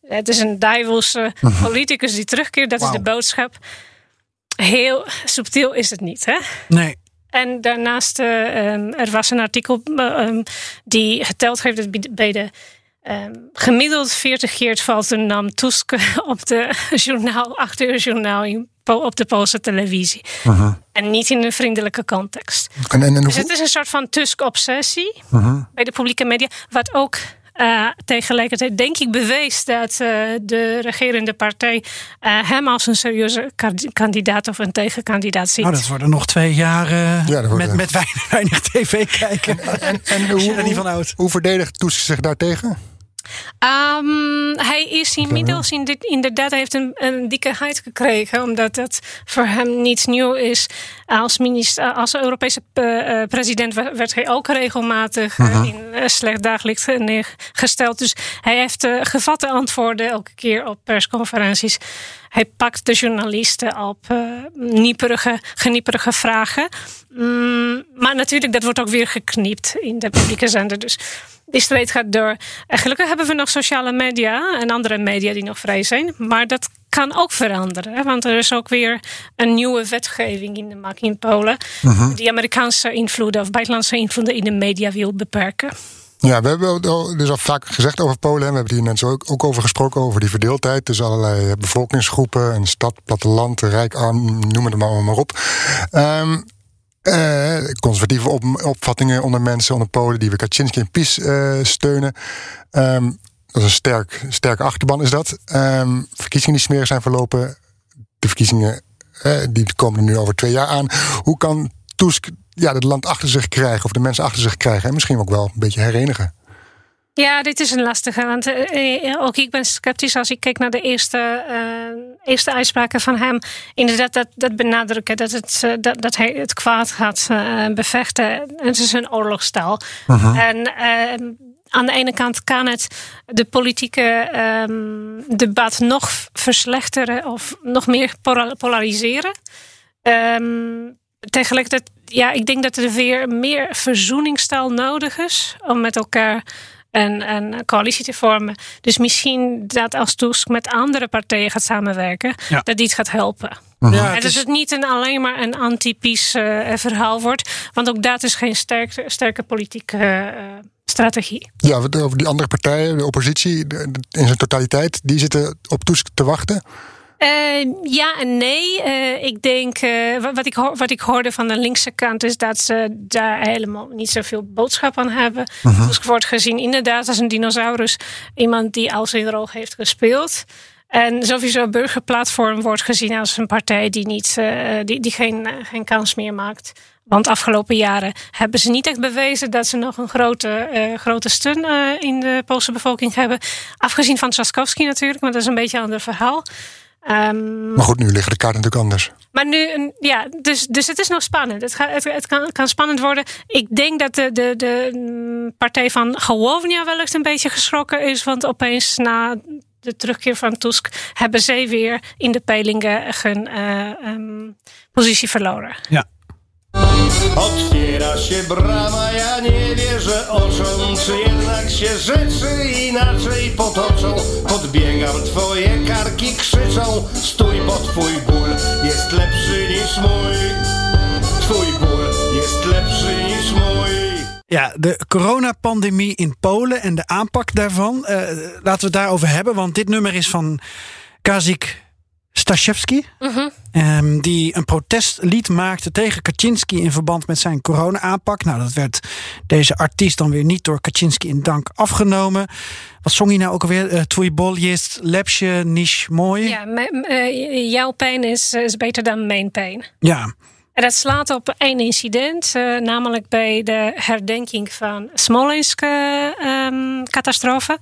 Het is een duivelse politicus die terugkeert. Dat wow. is de boodschap. Heel subtiel is het niet, hè? Nee. En daarnaast, uh, um, er was een artikel uh, um, die geteld heeft dat bij de um, gemiddeld 40 keer valt een naam Tusk op de journaal, 8 uur journaal in, op de Poolse televisie. -huh. En niet in een vriendelijke context. En, en, en dus het is een soort van Tusk-obsessie -huh. bij de publieke media, wat ook uh, tegelijkertijd denk ik bewees dat uh, de regerende partij uh, hem als een serieuze kandidaat of een tegenkandidaat ziet. Nou, dat worden nog twee jaar ja, met, met weinig, weinig tv kijken. En, en, en hoe, niet van oud. hoe verdedigt Tusk zich daartegen? Um, hij is inmiddels in dit, inderdaad heeft een, een dikke huid gekregen, omdat dat voor hem niets nieuw is. Als, minister, als Europese uh, president werd hij ook regelmatig uh, in slecht daglicht gesteld. Dus hij heeft gevatte antwoorden elke keer op persconferenties. Hij pakt de journalisten op uh, nieperige, genieperige vragen. Mm, maar natuurlijk, dat wordt ook weer gekniept in de publieke zender. Dus die strijd gaat door. En gelukkig hebben we nog sociale media en andere media die nog vrij zijn. Maar dat kan ook veranderen. Want er is ook weer een nieuwe wetgeving in de maak in Polen. Uh -huh. Die Amerikaanse invloeden of buitenlandse invloeden in de media wil beperken. Ja, we hebben dus al vaak gezegd over Polen. We hebben hier net zo ook over gesproken, over die verdeeldheid tussen allerlei bevolkingsgroepen. Een stad, platteland, rijk, arm, noem het maar, maar op. Um, uh, conservatieve op, opvattingen onder mensen, onder Polen, die we Kaczynski en PiS uh, steunen. Um, dat is een sterk, sterke achterban, is dat. Um, verkiezingen die smerig zijn verlopen. De verkiezingen die komen er nu over twee jaar aan. Hoe kan Tusk ja, het land achter zich krijgen, of de mensen achter zich krijgen, en misschien ook wel een beetje herenigen? Ja, dit is een lastige. Want uh, ook ik ben sceptisch als ik kijk naar de eerste, uh, eerste uitspraken van hem. Inderdaad, dat, dat benadrukken dat, het, uh, dat, dat hij het kwaad gaat bevechten. Het is een oorlogstaal. -huh. En aan de ene kant kan het de politieke um, debat nog verslechteren of nog meer polariseren. Um, tegelijkertijd, ja, ik denk dat er weer meer verzoeningstaal nodig is om met elkaar een, een coalitie te vormen. Dus misschien dat als Tusk met andere partijen gaat samenwerken, ja. dat dit gaat helpen. -huh. ja, en dat het niet een, alleen maar een anti-PiS uh, verhaal wordt, want ook dat is geen sterke, sterke politieke uh, strategie. Ja, over die andere partijen, de oppositie in zijn totaliteit, die zitten op Tusk te wachten. Uh, ja en nee. Uh, ik denk, uh, wat, ik wat ik hoorde van de linkse kant is dat ze daar helemaal niet zoveel boodschap aan hebben. -huh. Dus wordt gezien inderdaad als een dinosaurus. Iemand die al zijn rol heeft gespeeld. En sowieso burgerplatform wordt gezien als een partij die, niet, die, die geen, geen kans meer maakt. Want afgelopen jaren hebben ze niet echt bewezen dat ze nog een grote, uh, grote steun uh, in de Poolse bevolking hebben. Afgezien van Trzaskowski natuurlijk, maar dat is een beetje een ander verhaal. Ehm, Maar goed, nu liggen de kaarten natuurlijk anders. maar nu, een- ja, dus, dus het is nog spannend. Het, gaat, het, het kan, kan spannend worden. Ik denk dat de, de, de mm, partij van Gewovnia wellicht een beetje geschrokken is. Want opeens na de terugkeer van Tusk hebben zij weer in de peilingen hun eh, ehm, positie verloren. Otwiera się brama, ja nie wierzę oczom Czy jednak się rzeczy inaczej potoczą. Podbiegam, twoje karki krzyczą Stój, bo twój ból jest lepszy niż mój. Twój ból jest lepszy niż mój. Ja, de coronapandemie in Polen en de aanpak daarvan. Eh, laten we het daarover hebben, want dit nummer is van Kazik Staszewski. ehm, die een protestlied maakte tegen Kaczynski in verband met zijn corona-aanpak. Nou, dat werd deze artiest dan weer niet door Kaczynski in dank afgenomen. Wat zong hij nou ook alweer? Uh, Twój bol jest lepsze niż mooi. Ja, eh, jouw pijn is, is beter dan mijn pijn. ja. En dat slaat op één incident, eh, namelijk bij de herdenking van Smolensk-catastrofe.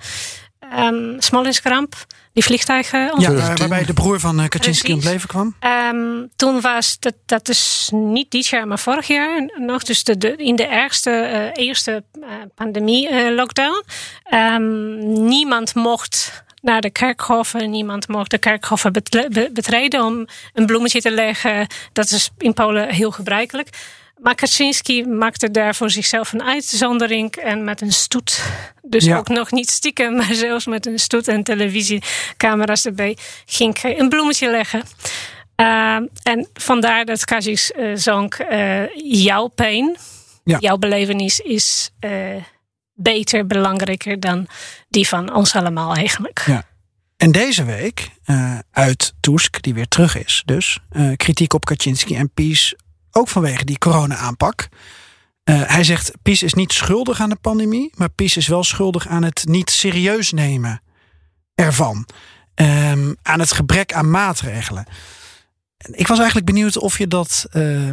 Ehm Smolensk-ramp, die vliegtuigen. Ja, waar- 2010. waarbij de broer van eh, Kaczynski om het leven kwam. Ehm, toen was dat, dat is niet dit jaar, maar vorig jaar nog. Dus de, de, in de ergste eh, eerste pandemie-lockdown. niemand mocht naar de kerkhoven. Niemand mocht de kerkhoven betreden om een bloemetje te leggen. Dat is in Polen heel gebruikelijk. Maar Kaczynski maakte daar voor zichzelf een uitzondering en met een stoet. Dus Ja. ook nog niet stiekem, maar zelfs met een stoet en televisiecamera's erbij ging hij een bloemetje leggen. Uh, en vandaar dat Kazik uh, zong: uh, Jouw pijn, Ja. jouw belevenis is beter, belangrijker dan die van ons allemaal eigenlijk. Ja. En deze week uit Tusk, die weer terug is, dus kritiek op Kaczynski en PiS, ook vanwege die corona-aanpak. Uh, hij zegt: PiS is niet schuldig aan de pandemie, maar PiS is wel schuldig aan het niet serieus nemen ervan. Um, aan het gebrek aan maatregelen. Ik was eigenlijk benieuwd of je dat uh,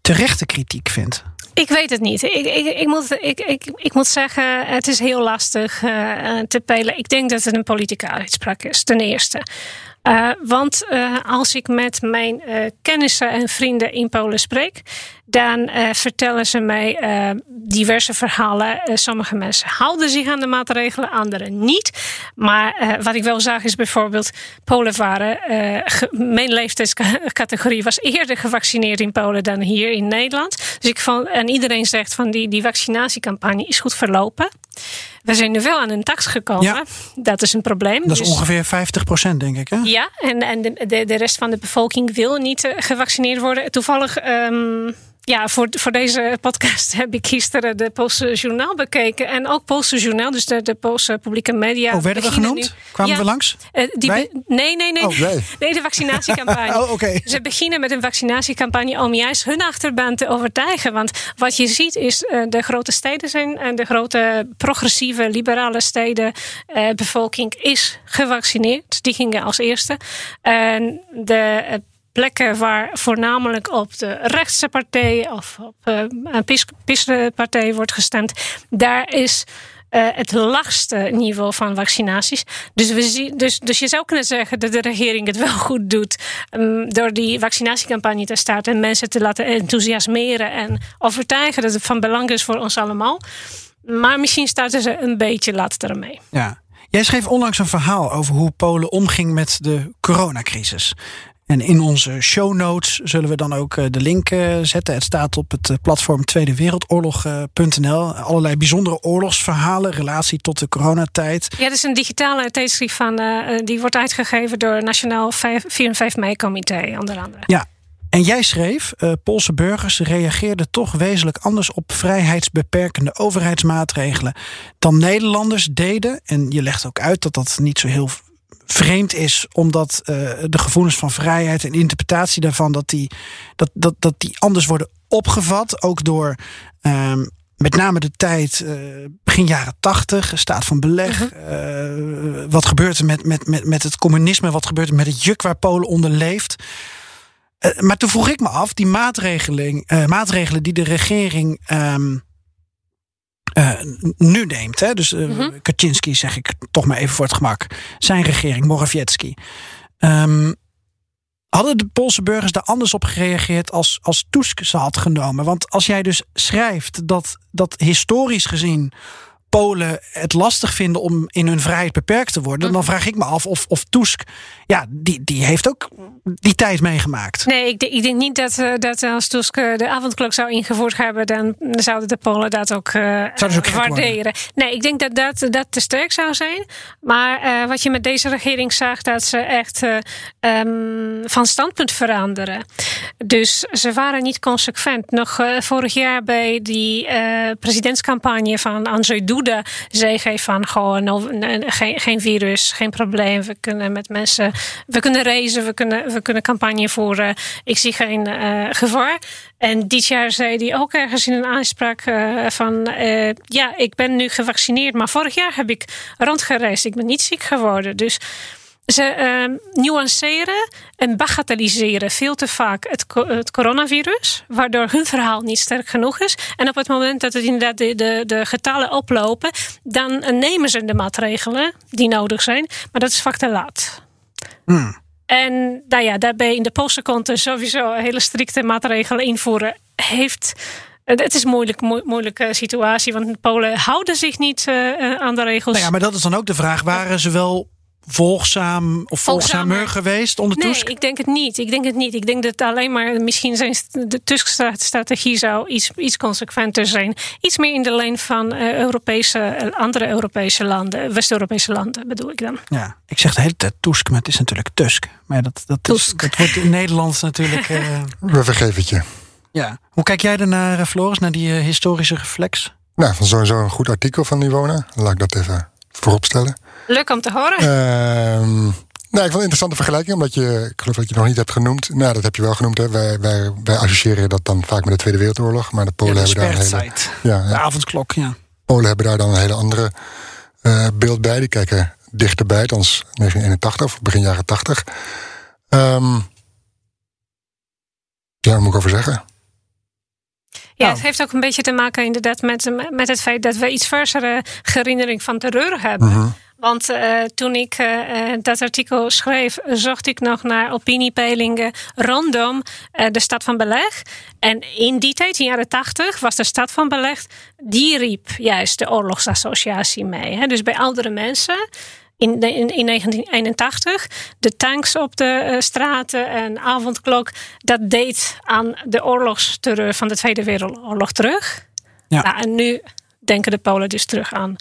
terechte kritiek vindt. Ik weet het niet. Ik, ik, ik, moet, ik, ik, ik moet zeggen, het is heel lastig uh, te peilen. Ik denk dat het een politieke uitspraak is, ten eerste. Uh, want uh, als ik met mijn uh, kennissen en vrienden in Polen spreek, dan vertellen ze mij diverse verhalen. sommige mensen houden zich aan de maatregelen, anderen niet. Maar wat ik wel zag is bijvoorbeeld, Polen waren, mijn leeftijdscategorie was eerder gevaccineerd in Polen dan hier in Nederland. Dus ik vond, en iedereen zegt van die, die vaccinatiecampagne is goed verlopen. We zijn nu wel aan een tax gekomen. Ja. Dat is een probleem. Dat is Dus- ongeveer 50 procent, denk ik. Hè? ja, en, en de, de, de rest van de bevolking wil niet eh, gevaccineerd worden. Toevallig, ehm, ja, voor, voor deze podcast heb ik gisteren de Poolse journaal bekeken. En ook Poolse journaal, dus de, de Poolse publieke media. Oh, werden we genoemd? nu- Kwamen Ja, we langs? eh, die nee, nee, nee. Oh, wij. nee, de vaccinatiecampagne. Oh, oké. Ze beginnen met een vaccinatiecampagne om juist hun achterban te overtuigen. Want wat je ziet is, eh, de grote steden zijn, en de grote progressieve, liberale steden, eh, bevolking is gevaccineerd. Die gingen als eerste. En de eh, plekken waar voornamelijk op de rechtse partij of op eh, een PiS- PiS-partij wordt gestemd, daar is eh, het laagste niveau van vaccinaties. Dus, we zien, dus, dus je zou kunnen zeggen dat de regering het wel goed doet um, door die vaccinatiecampagne te starten en mensen te laten enthousiasmeren en overtuigen dat het van belang is voor ons allemaal. Maar misschien starten ze een beetje later ermee. Ja. Jij schreef onlangs een verhaal over hoe Polen omging met de coronacrisis. En in onze show notes zullen we dan ook eh, de link eh, zetten. Het staat op het eh, platform tweedewereldoorlog.nl. Allerlei bijzondere oorlogsverhalen, relatie tot de coronatijd. Ja, dat is een digitale tijdschrift van, uh, die wordt uitgegeven door Nationaal 5, 4 en 5 mei-comité, onder andere. Ja, en jij schreef, uh, Poolse burgers reageerden toch wezenlijk anders op vrijheidsbeperkende overheidsmaatregelen dan Nederlanders deden. En je legt ook uit dat dat niet zo heel vreemd is, omdat uh, de gevoelens van vrijheid en interpretatie daarvan, dat die, dat, dat, dat die anders worden opgevat. Ook door um, met name de tijd uh, begin jaren tachtig, staat van beleg. -huh. uh, wat gebeurt er met, met, met, met het communisme? Wat gebeurt er met het juk waar Polen onder leeft? Maar toen vroeg ik me af, die maatregelen, maatregelen die de regering um, nu neemt. Hè? Dus uh. Kaczynski zeg ik toch maar even voor het gemak. Zijn regering, Morawiecki. Ehm, hadden de Poolse burgers daar anders op gereageerd als, als Tusk ze had genomen? Want als jij dus schrijft dat, dat historisch gezien Polen het lastig vinden om in hun vrijheid beperkt te worden, dan vraag ik me af of, of Tusk, ja, die, die heeft ook die tijd meegemaakt. Nee, ik, denk- ik denk niet dat, eh, dat als Tusk eh, de avondklok zou ingevoerd hebben, dan zouden de Polen dat ook, gek waarderen. Nee, ik denk dat dat, dat te sterk zou zijn. Maar wat je met deze regering zag, dat ze echt eh, ehm, van standpunt veranderen. Dus ze waren niet consequent. Nog vorig jaar bij die presidentscampagne van Andrzej Duda zei hij van gewoon geen, geen virus, geen probleem. We kunnen met mensen, we kunnen reizen, we kunnen, we kunnen campagne voeren. Ik zie geen eh, gevaar. En dit jaar zei hij ook ergens in een aanspraak eh, van eh, ja, ik ben nu gevaccineerd, maar vorig jaar heb ik rondgereisd. Ik ben niet ziek geworden. Dus ze eh, nuanceren en bagatelliseren veel te vaak het, het coronavirus, waardoor hun verhaal niet sterk genoeg is. En op het moment dat het inderdaad de, de, de getallen oplopen, dan nemen ze de maatregelen die nodig zijn, maar dat is vaak te laat. En nou ja, daarbij in de Poolse context sowieso hele strikte maatregelen invoeren heeft. Het is een moeilijk, moe- moeilijke situatie, want Polen houden zich niet eh, eh, aan de regels. Nou ja, maar dat is dan ook de vraag: waren ze wel volgzaam of volgzamer Volgzamer. geweest onder Nee, Tusk? ik denk het niet. Ik denk het niet. Ik denk dat alleen maar misschien zijn de Tusk-strategie zou iets, iets consequenter zijn. Iets meer in de lijn van eh, Europese, eh, andere Europese landen, West-Europese landen bedoel ik dan. Ja, ik zeg de hele tijd Tusk, maar het is natuurlijk Tusk. Maar dat, dat, is, Tusk. dat wordt in Nederland natuurlijk. eh, We vergeven het je. ja. Hoe kijk jij ernaar, eh, Floris, naar die historische reflex? Nou, van sowieso een goed artikel van Iwona. Laat ik dat even vooropstellen. Leuk om te horen. Ehm nou, ik vond het een interessante vergelijking, omdat je, ik geloof dat je het nog niet hebt genoemd. Nou, dat heb je wel genoemd. Hè. Wij, wij, wij associëren dat dan vaak met de Tweede Wereldoorlog. Maar de Polen, Ja, de hebben, daar een hele, ja, De avondklok, ja. Polen hebben daar dan een hele andere eh, beeld bij. Die kijken dichterbij, althans 1981 of begin jaren 80. Ehm ja, wat moet ik over zeggen? Ja, Nou. het heeft ook een beetje te maken inderdaad met, met het feit dat we iets versere herinnering van terreur hebben. Mhm. Want eh, toen ik eh, eh, dat artikel schreef, zocht ik nog naar opiniepeilingen rondom de stad van Beleg. En in die tijd, in de jaren tachtig, was de stad van Beleg, die riep juist de oorlogsassociatie mee. Hè? Dus bij oudere mensen. In, de, in, in 1981, de tanks op de straten en avondklok, dat deed aan de oorlogsterreur van de Tweede Wereldoorlog terug. Ja. Nou, en nu denken de Polen dus terug aan,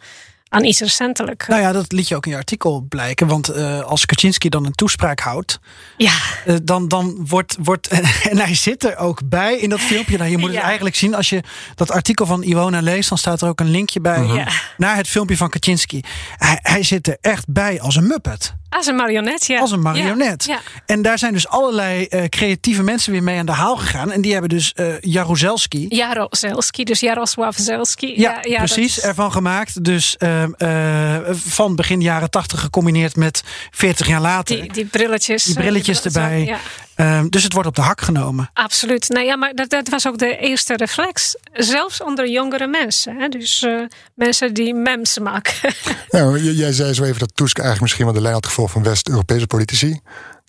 aan iets recentelijk. Nou ja, dat liet je ook in je artikel blijken. Want eh, als Kaczynski dan een toespraak houdt, Ja, eh, dan, dan wordt, wordt. En hij zit er ook bij in dat filmpje. Nou, je moet het eigenlijk zien. Als je dat artikel van Iwona leest, dan staat er ook een linkje bij Ja. naar het filmpje van Kaczynski. Hij, hij zit er echt bij als een muppet. Als een marionet, ja. Als een marionet. Ja, ja. En daar zijn dus allerlei eh, creatieve mensen weer mee aan de haal gegaan. En die hebben dus eh Jaruzelski. Jarozelski, dus Jarosław Zelski. Ja, precies. dat is- Ervan gemaakt. Dus ehm, eh, van begin jaren tachtig gecombineerd met 40 jaar later. Die, die brilletjes. Die brilletjes die bril- erbij. Ehm, dus het wordt op de hak genomen. absoluut. Nou ja, maar dat, dat was ook de eerste reflex. Zelfs onder jongere mensen. Hè? Dus eh, mensen die memes maken. Nou, jij zei zo even dat Tusk eigenlijk misschien wel de lijn had gevolgd van West-Europese politici.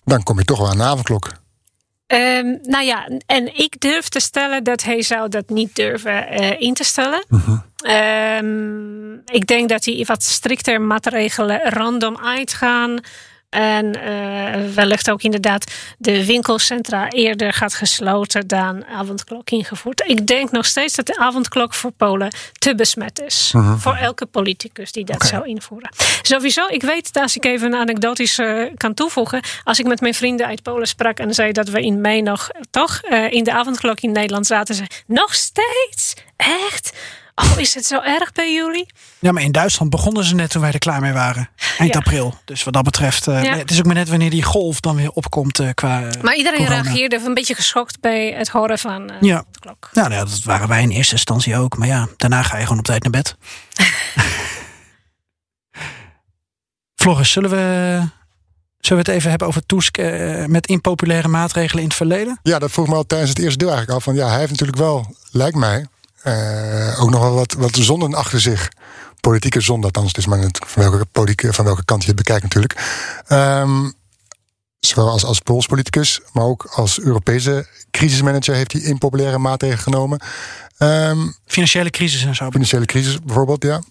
Dan kom je toch wel aan de avondklok. Ehm, nou ja, en ik durf te stellen dat hij zou dat niet durven eh, in te stellen. Ehm, ik denk dat hij wat strikter maatregelen random uitgaan. En eh, wellicht ook inderdaad de winkelcentra eerder gaat gesloten dan avondklok ingevoerd. Ik denk nog steeds dat de avondklok voor Polen te besmet is. Voor elke politicus die dat zou invoeren. Sowieso, ik weet dat als ik even een anekdotisch kan toevoegen. Als ik met mijn vrienden uit Polen sprak en zei dat we in mei nog toch eh, in de avondklok in Nederland zaten. Ze nog steeds? Echt? Oh, is het zo erg bij jullie? Ja, maar in Duitsland begonnen ze net toen wij er klaar mee waren. Eind Ja. april. Dus wat dat betreft. eh, Ja. Het is ook maar net wanneer die golf dan weer opkomt eh, qua. eh, Maar iedereen corona. reageerde een beetje geschokt bij het horen van eh, Ja. de klok. Nou, ja, dat waren wij in eerste instantie ook. Maar ja, daarna ga je gewoon op tijd naar bed. Floris, zullen we, zullen we het even hebben over Tusk eh, met impopulaire maatregelen in het verleden? Ja, dat vroeg me al tijdens het eerste deel eigenlijk al. Van, ja, hij heeft natuurlijk wel, lijkt mij, eh, ook nog wel wat, wat zonden achter zich. Politieke zonde, althans. Het is maar net van welke, politieke, van welke kant je het bekijkt natuurlijk. Ehm, zowel als, als Pools politicus, maar ook als Europese crisismanager heeft hij impopulaire maatregelen genomen. Ehm, Financiële crisis en zo. financiële crisis bijvoorbeeld, ja.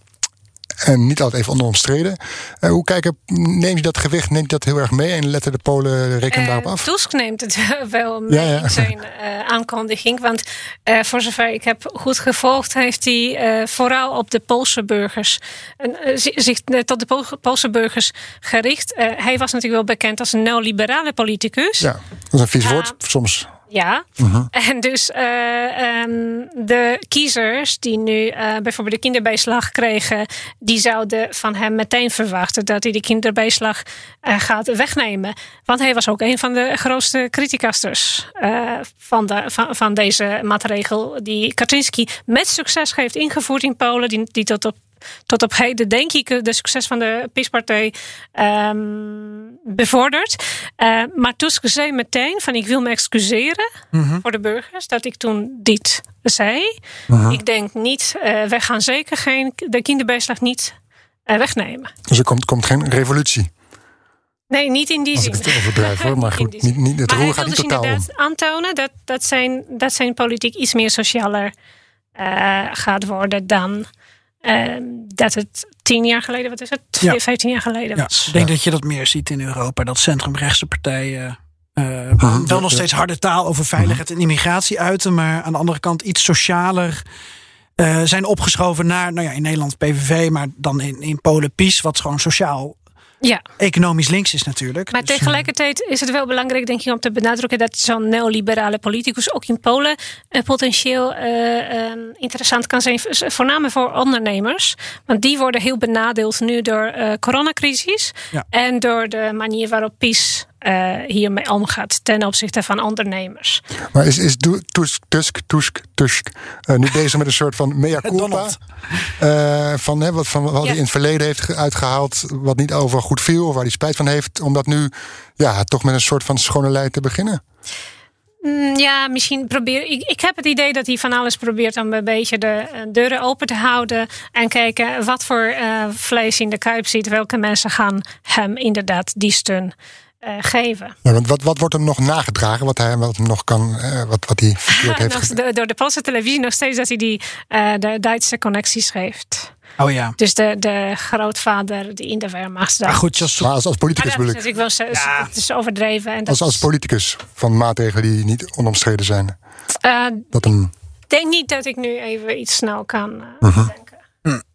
En niet altijd even onomstreden. Eh, hoe kijken, neemt je dat gewicht, neemt dat heel erg mee en letten de Polen rekenen Eh, daarop af? Tusk neemt het wel mee Ja, ja. in zijn eh, aankondiging. Want eh, voor zover ik heb goed gevolgd, heeft hij eh, vooral op de Poolse burgers, en, eh, zi- zich eh, tot de Pool- Poolse burgers gericht. Eh, hij was natuurlijk wel bekend als een neoliberale politicus. Ja, dat is een vies Ja. woord soms. Ja, Mhm. en dus eh, ehm, de kiezers die nu eh, bijvoorbeeld de kinderbijslag kregen, die zouden van hem meteen verwachten dat hij de kinderbijslag eh, gaat wegnemen. Want hij was ook een van de grootste criticasters van, de, van, van deze maatregel die Kaczynski met succes heeft ingevoerd in Polen, die, die tot op tot op heden, denk ik, de succes van de PiS-partij ehm, bevordert. Eh, maar Tusk zei meteen van ik wil me excuseren voor de burgers dat ik toen dit zei. Ik denk niet, eh wij gaan zeker geen, de kinderbijslag niet eh, wegnemen. Dus er komt, komt geen revolutie. Nee, niet in die Als zin. ik het overdrijf hoor, maar goed, niet, niet, het maar roer gaat niet dus totaal om. inderdaad aantonen dat, dat, zijn, dat zijn politiek iets meer socialer eh, gaat worden dan eh, dat het tien jaar geleden, wat is het, Ja. vijftien jaar geleden Ja, was. ik denk dat je dat meer ziet in Europa. Dat centrumrechtse partijen eh, Mhm. wel nog steeds harde taal over veiligheid en immigratie uiten. Maar aan de andere kant iets socialer eh, zijn opgeschoven naar, nou ja, in Nederland PVV. Maar dan in, in Polen PiS, wat gewoon sociaal Ja, economisch links is natuurlijk. maar Dus, eh, tegelijkertijd is het wel belangrijk, denk ik, om te benadrukken dat zo'n neoliberale politicus ook in Polen eh, potentieel eh, eh, interessant kan zijn, voornamelijk voor ondernemers. Want die worden heel benadeeld nu door de coronacrisis Ja. en door de manier waarop PiS eh, hiermee omgaat ten opzichte van ondernemers. Maar is, is Tusk, Tusk, Tusk, Tusk eh, nu bezig met een soort van mea culpa? Eh, van, hè, wat, van wat Ja. hij in het verleden heeft ge- uitgehaald, wat niet over goed viel, of waar hij spijt van heeft, om dat nu ja, toch met een soort van schone lei te beginnen? Mm, Ja, misschien probeer ik. Ik heb het idee dat hij van alles probeert om een beetje de deuren open te houden. En kijken wat voor eh, vlees in de kuip zit. Welke mensen gaan hem inderdaad die steun eh, geven. Ja, want wat, wat wordt hem nog nagedragen, wat hij wat hem nog kan, eh, wat, wat hij verkeerd heeft Nog- gedaan? de- door de Poolse televisie nog steeds dat hij die eh, de Duitse connecties heeft. Oh ja. Dus de, de grootvader die in de Wehrmacht zat. Maar goed, Maar als, als Maar politicus dat is bedoel ik. natuurlijk wel zo- het is overdreven. En dat Als, als politicus van maatregelen die niet onomstreden zijn. eh, Dat hem, Ik denk niet dat ik nu even iets snel kan. Ik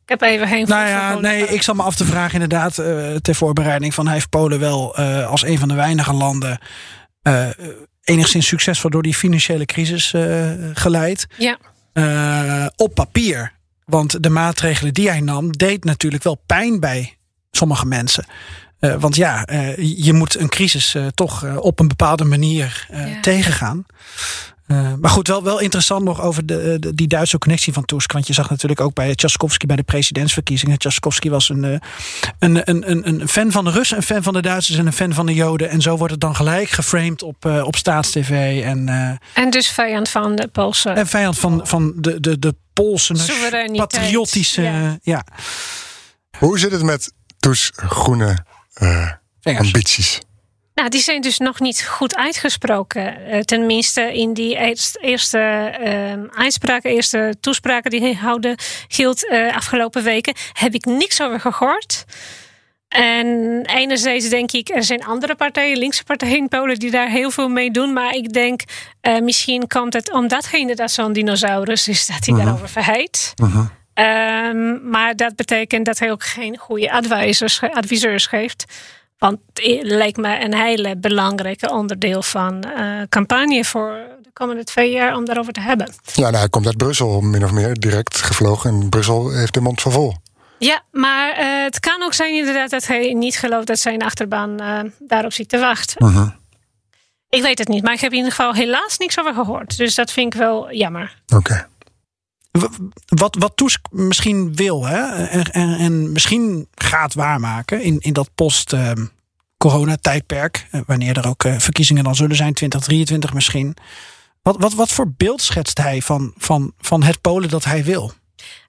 heb even geen Nou ja, nee, ik zal me af te vragen inderdaad eh, ter voorbereiding van hij heeft Polen wel eh, als een van de weinige landen eh, enigszins succesvol door die financiële crisis geleid. Ja. Op papier. Want de maatregelen die hij nam, deed natuurlijk wel pijn bij sommige mensen. Want ja, je moet een crisis toch op een bepaalde manier Ja. tegengaan. Eh, maar goed, wel, wel interessant nog over de, de- die Duitse connectie van Tusk. Want je zag natuurlijk ook bij Tchaikovsky bij de presidentsverkiezingen. Tchaikovsky was een, eh, een, een, een, een fan van de Russen, een fan van de Duitsers en een fan van de Joden. En zo wordt het dan gelijk geframed op, eh, op staatstv. En, eh, En dus vijand van de Poolse. en vijand van, van de, de, de Poolse patriotische. ja. Ja. hoe zit het met Tusk groene eh, ambities? Nou, die zijn dus nog niet goed uitgesproken. Eh, tenminste, in die eerst- eerste eh, uitspraken, eerste toespraken die hij houden, hield eh, afgelopen weken, heb ik niks over gehoord. En enerzijds denk ik, er zijn andere partijen, linkse partijen in Polen, die daar heel veel mee doen. Maar ik denk, eh, misschien komt het omdat hij inderdaad zo'n dinosaurus is, dat hij daarover verheid. Ehm, maar dat betekent dat hij ook geen goede advisors, adviseurs geeft. Want het lijkt me een hele belangrijke onderdeel van eh campagne voor de komende twee jaar om daarover te hebben. Ja, nou, hij komt uit Brussel, min of meer, direct gevlogen. En Brussel heeft de mond van vol. Ja, maar eh, het kan ook zijn inderdaad dat hij niet gelooft dat zijn achterban eh, daarop zit te wachten. Ik weet het niet, maar ik heb in ieder geval helaas niks over gehoord. Dus dat vind ik wel jammer. Oké. Wat, wat Tusk misschien wil hè, en, en, en misschien gaat waarmaken in, in dat post-corona-tijdperk, eh, wanneer er ook eh, verkiezingen dan zullen zijn, 2023 misschien. Wat, wat, wat voor beeld schetst hij van, van, van het Polen dat hij wil?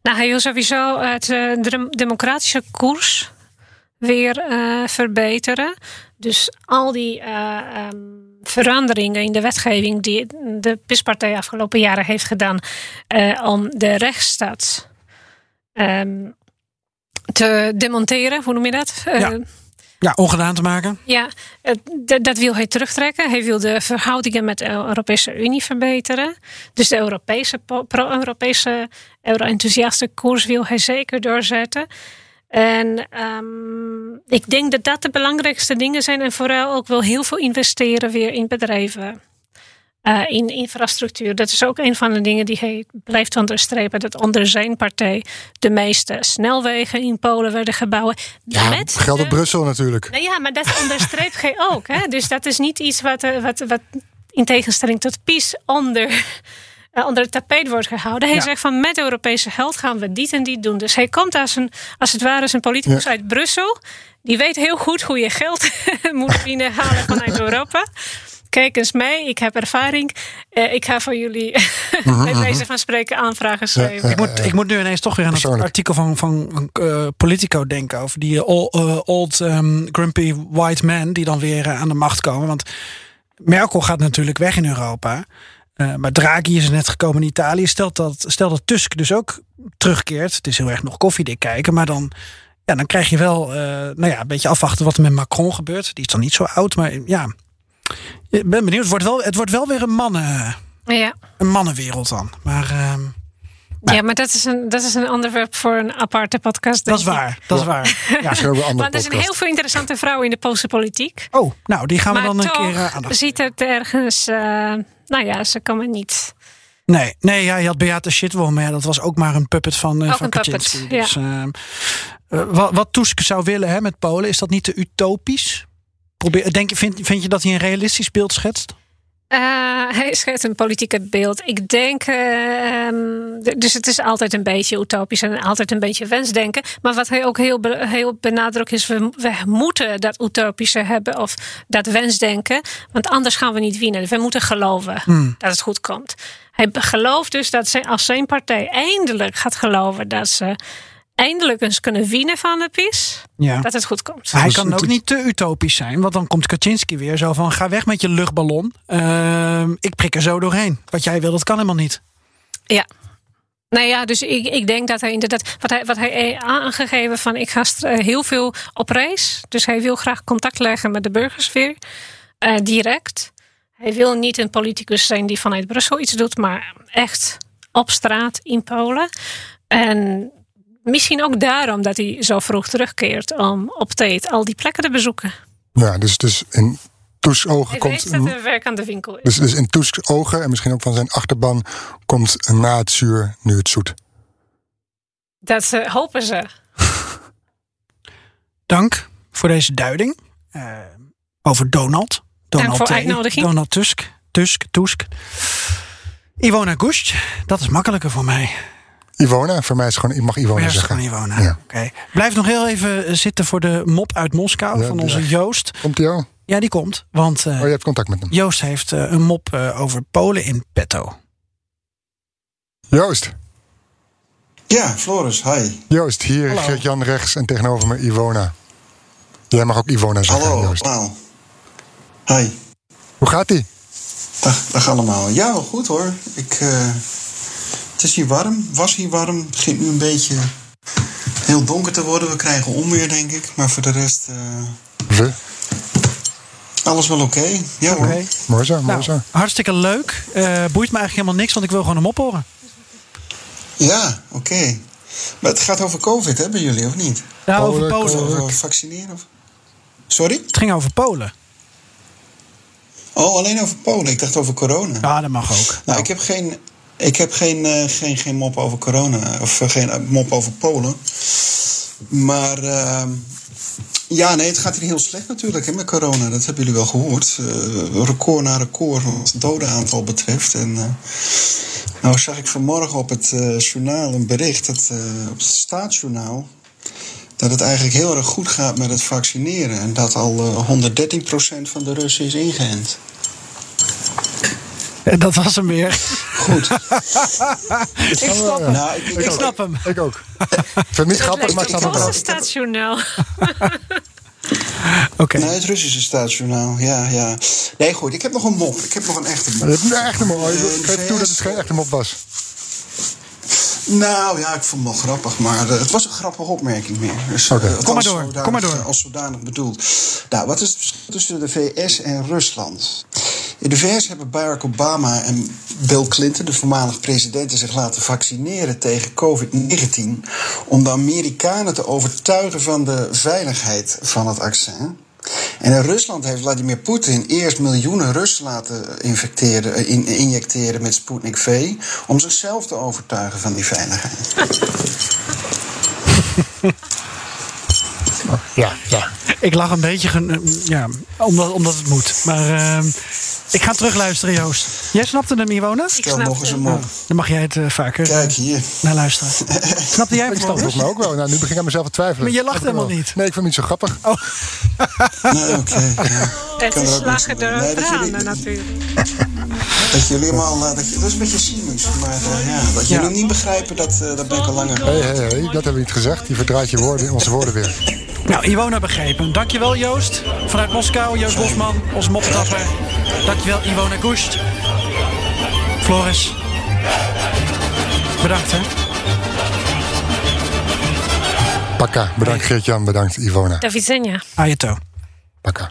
Nou, hij wil sowieso het eh, dem- democratische koers weer verbeteren. Dus al die eh, ehm, veranderingen in de wetgeving die de PIS-partij afgelopen jaren heeft gedaan eh, om de rechtsstaat ehm, te demonteren, hoe noem je dat? Eh, Ja. Ja, ongedaan te maken. ja, het- dat- wil hij terugtrekken. Hij wil de verhoudingen met de Europese Unie verbeteren. Dus de Europese, pro-Europese, euro-enthousiaste koers wil hij zeker doorzetten. En ehm, ik denk dat dat de belangrijkste dingen zijn. En vooral ook wel heel veel investeren weer in bedrijven. eh, in infrastructuur. Dat is ook een van de dingen die hij blijft onderstrepen. Dat onder zijn partij de meeste snelwegen in Polen werden gebouwd. Ja, met geldt de- Brussel natuurlijk. nou ja, maar dat onderstreept hij ook. Hè? Dus dat is niet iets wat, eh, wat, wat in tegenstelling tot PiS onder, onder het tapijt wordt gehouden. Hij Ja. zegt van met Europese geld gaan we dit en dit doen. Dus hij komt als, een, als het ware als een politicus Ja. uit Brussel. Die weet heel goed hoe je geld moet binnenhalen vanuit Europa. Kijk eens mee, ik heb ervaring. Eh, ik ga voor jullie bij wijze van spreken aanvragen schrijven. Ik moet, ik moet nu ineens toch weer aan het artikel van, van eh, Politico denken. Over die eh, ol- old ehm, grumpy white men die dan weer aan de macht komen. Want Merkel gaat natuurlijk weg in Europa. Eh, maar Draghi is net gekomen in Italië. Stel dat, stel dat Tusk dus ook terugkeert. Het is heel erg nog koffiedik kijken. Maar dan, ja, dan krijg je wel eh, nou ja, een beetje afwachten wat er met Macron gebeurt. Die is dan niet zo oud. Maar ja, ik ben benieuwd. Het wordt wel, het wordt wel weer een, mannen, Ja. een mannenwereld dan. Maar... ehm, ja, maar dat is, een, dat is een onderwerp voor een aparte podcast. Dat is ik. waar, dat is waar. Ja. Andere Want er zijn heel veel interessante vrouwen in de Poolse politiek. Oh, nou, die gaan we maar dan een keer uh, aandacht. ziet het ergens... eh, nou ja, ze komen niet. Nee, nee ja, je had Beate Shitwell, maar ja, dat was ook maar een puppet van, eh Ook van een Kaczynski. Dus, ehm, eh, wat, wat Tusk zou willen hè, met Polen, is dat niet te utopisch? Probeer, denk, vind, vind je dat hij een realistisch beeld schetst? Eh, hij schetst een politieke beeld. Ik denk, ehm, d- dus het is altijd een beetje utopisch en altijd een beetje wensdenken. Maar wat hij ook heel, be- heel benadrukt is, we, we moeten dat utopische hebben of dat wensdenken. Want anders gaan we niet winnen. We moeten geloven dat het goed komt. Hij gelooft dus dat zijn, als zijn partij eindelijk gaat geloven dat ze eindelijk eens kunnen winnen van de PiS, Ja. dat het goed komt. Hij Dus kan ook niet te utopisch zijn, want dan komt Kaczynski weer zo van: ga weg met je luchtballon. Ehm, ik prik er zo doorheen. Wat jij wil, dat kan helemaal niet. Ja. Nou ja, dus ik, ik denk dat hij inderdaad. Wat hij, wat hij heeft aangegeven van ik ga stra- heel veel op reis. Dus hij wil graag contact leggen met de burgers weer. eh, direct. Hij wil niet een politicus zijn die vanuit Brussel iets doet, maar echt op straat in Polen. En misschien ook daarom dat hij zo vroeg terugkeert om op tijd al die plekken te bezoeken. Ja, dus, dus in Tusks ogen Hij komt. weet dat er werk aan de winkel is. Dus, dus in Tusks ogen en misschien ook van zijn achterban komt na het zuur nu het zoet. Dat eh, hopen ze. Dank voor deze duiding eh, over Donald. Donald voor T. uitnodiging. Donald Tusk. Tusk, Tusk. Ivona Gust, dat is makkelijker voor mij. Ivona, voor mij is gewoon, ik mag Ivona is zeggen. gewoon Ivona. Ja. Oké. Blijf nog heel even eh, zitten voor de mop uit Moskou Ja, van ja. onze Joost. Komt die al? Ja, die komt. Want eh, Oh, je hebt contact met hem. Joost heeft eh, een mop over Polen in petto. Joost, Ja, Floris, hi. Joost, hier Hallo. Geert-Jan rechts en tegenover me Ivona. Jij mag ook Ivona zeggen, Hallo, Joost. allemaal. Hi. Hoe gaat die? Dag, dag allemaal. Ja, wel goed hoor. Ik, eh, het is hier warm, was hier warm. Het begint nu een beetje heel donker te worden. We krijgen onweer, denk ik. Maar voor de rest, eh, We. alles wel oké. Ja hoor. Oké. Mooi zo, mooi Nou, zo. hartstikke leuk. Eh, boeit me eigenlijk helemaal niks, want ik wil gewoon een mop horen. Ja, oké. Maar het gaat over COVID, hè, bij jullie, of niet? Ja, Polen, over Polen. Polen. Over vaccineren? Of... Sorry? Het ging over Polen. Oh, alleen over Polen. Ik dacht over corona. Ja, dat mag ook. Nou, ik heb geen, ik heb geen, eh, geen, geen mop over corona. Of eh, geen eh, mop over Polen. Maar ehm, ja, nee, het gaat hier heel slecht natuurlijk hè, met corona. Dat hebben jullie wel gehoord. Eh, record na record wat het dodenaantal betreft. En nou zag ik vanmorgen op het journaal een bericht, dat, op het staatsjournaal... dat het eigenlijk heel erg goed gaat met het vaccineren. En dat al eh 113% van de Russen is ingeënt. En dat was hem weer. Goed. ik snap hem. Nou, ik- ik, ik ook. snap hem. Ik ook. Ik vind het niet grappig, maar ik snap het wel. stadsjournaal. Oké. Nee, het Russische staatsjournaal. Ja, ja. Nee, goed. Ik heb nog een mop. Ik heb nog een echte mop. Een echte mop. Eh, Ik geef toe dat het geen echte mop was. Nou ja, ik vond het wel grappig, maar eh, het was een grappige opmerking meer. Dus, eh, Kom maar door, zodanig, kom maar door. eh, Als zodanig bedoeld. Nou, wat is het verschil tussen de VS en Rusland? In de VS hebben Barack Obama en Bill Clinton, de voormalig presidenten, zich laten vaccineren tegen COVID-19. Om de Amerikanen te overtuigen van de veiligheid van het vaccin. En in Rusland heeft Vladimir Poetin eerst miljoenen Russen laten infecteren, eh, in- injecteren met Sputnik V. om zichzelf te overtuigen van die veiligheid. Ja, ja. Ik lag een beetje, ja, omdat, omdat het moet. Maar ehm, ik ga terugluisteren, Joost. Jij snapte hem, Iwona? Stel nog eens een mop. Dan mag jij het eh, vaker Kijk hier. naar luisteren. Snapte jij Ik het snap het Floris? volgens mij ook wel. Nou, nu begin ik aan mezelf te twijfelen. Maar je lacht Snap ik wel. helemaal niet. Nee, ik vind het niet zo grappig. Nee, oké. ja. Het Kan er is lachen door Nee, jullie- natuurlijk. Dat jullie allemaal. eh, Dat, je- dat is een beetje cynisch. Maar eh, ja, dat jullie Ja. niet begrijpen, dat, eh, dat ben ik al langer. Hé, hé, hé, dat hebben we niet gezegd. Je verdraait je woorden, onze woorden weer. Nou, Iwona begrepen. Dankjewel, Joost. Vanuit Moskou, Joost Bosman, onze moptapper. Dankjewel, Iwona Goest. Floris. Bedankt, hè. Pakka. Bedankt Geert-Jan, bedankt Ivona. Davidzenia. Ayato. Pakka.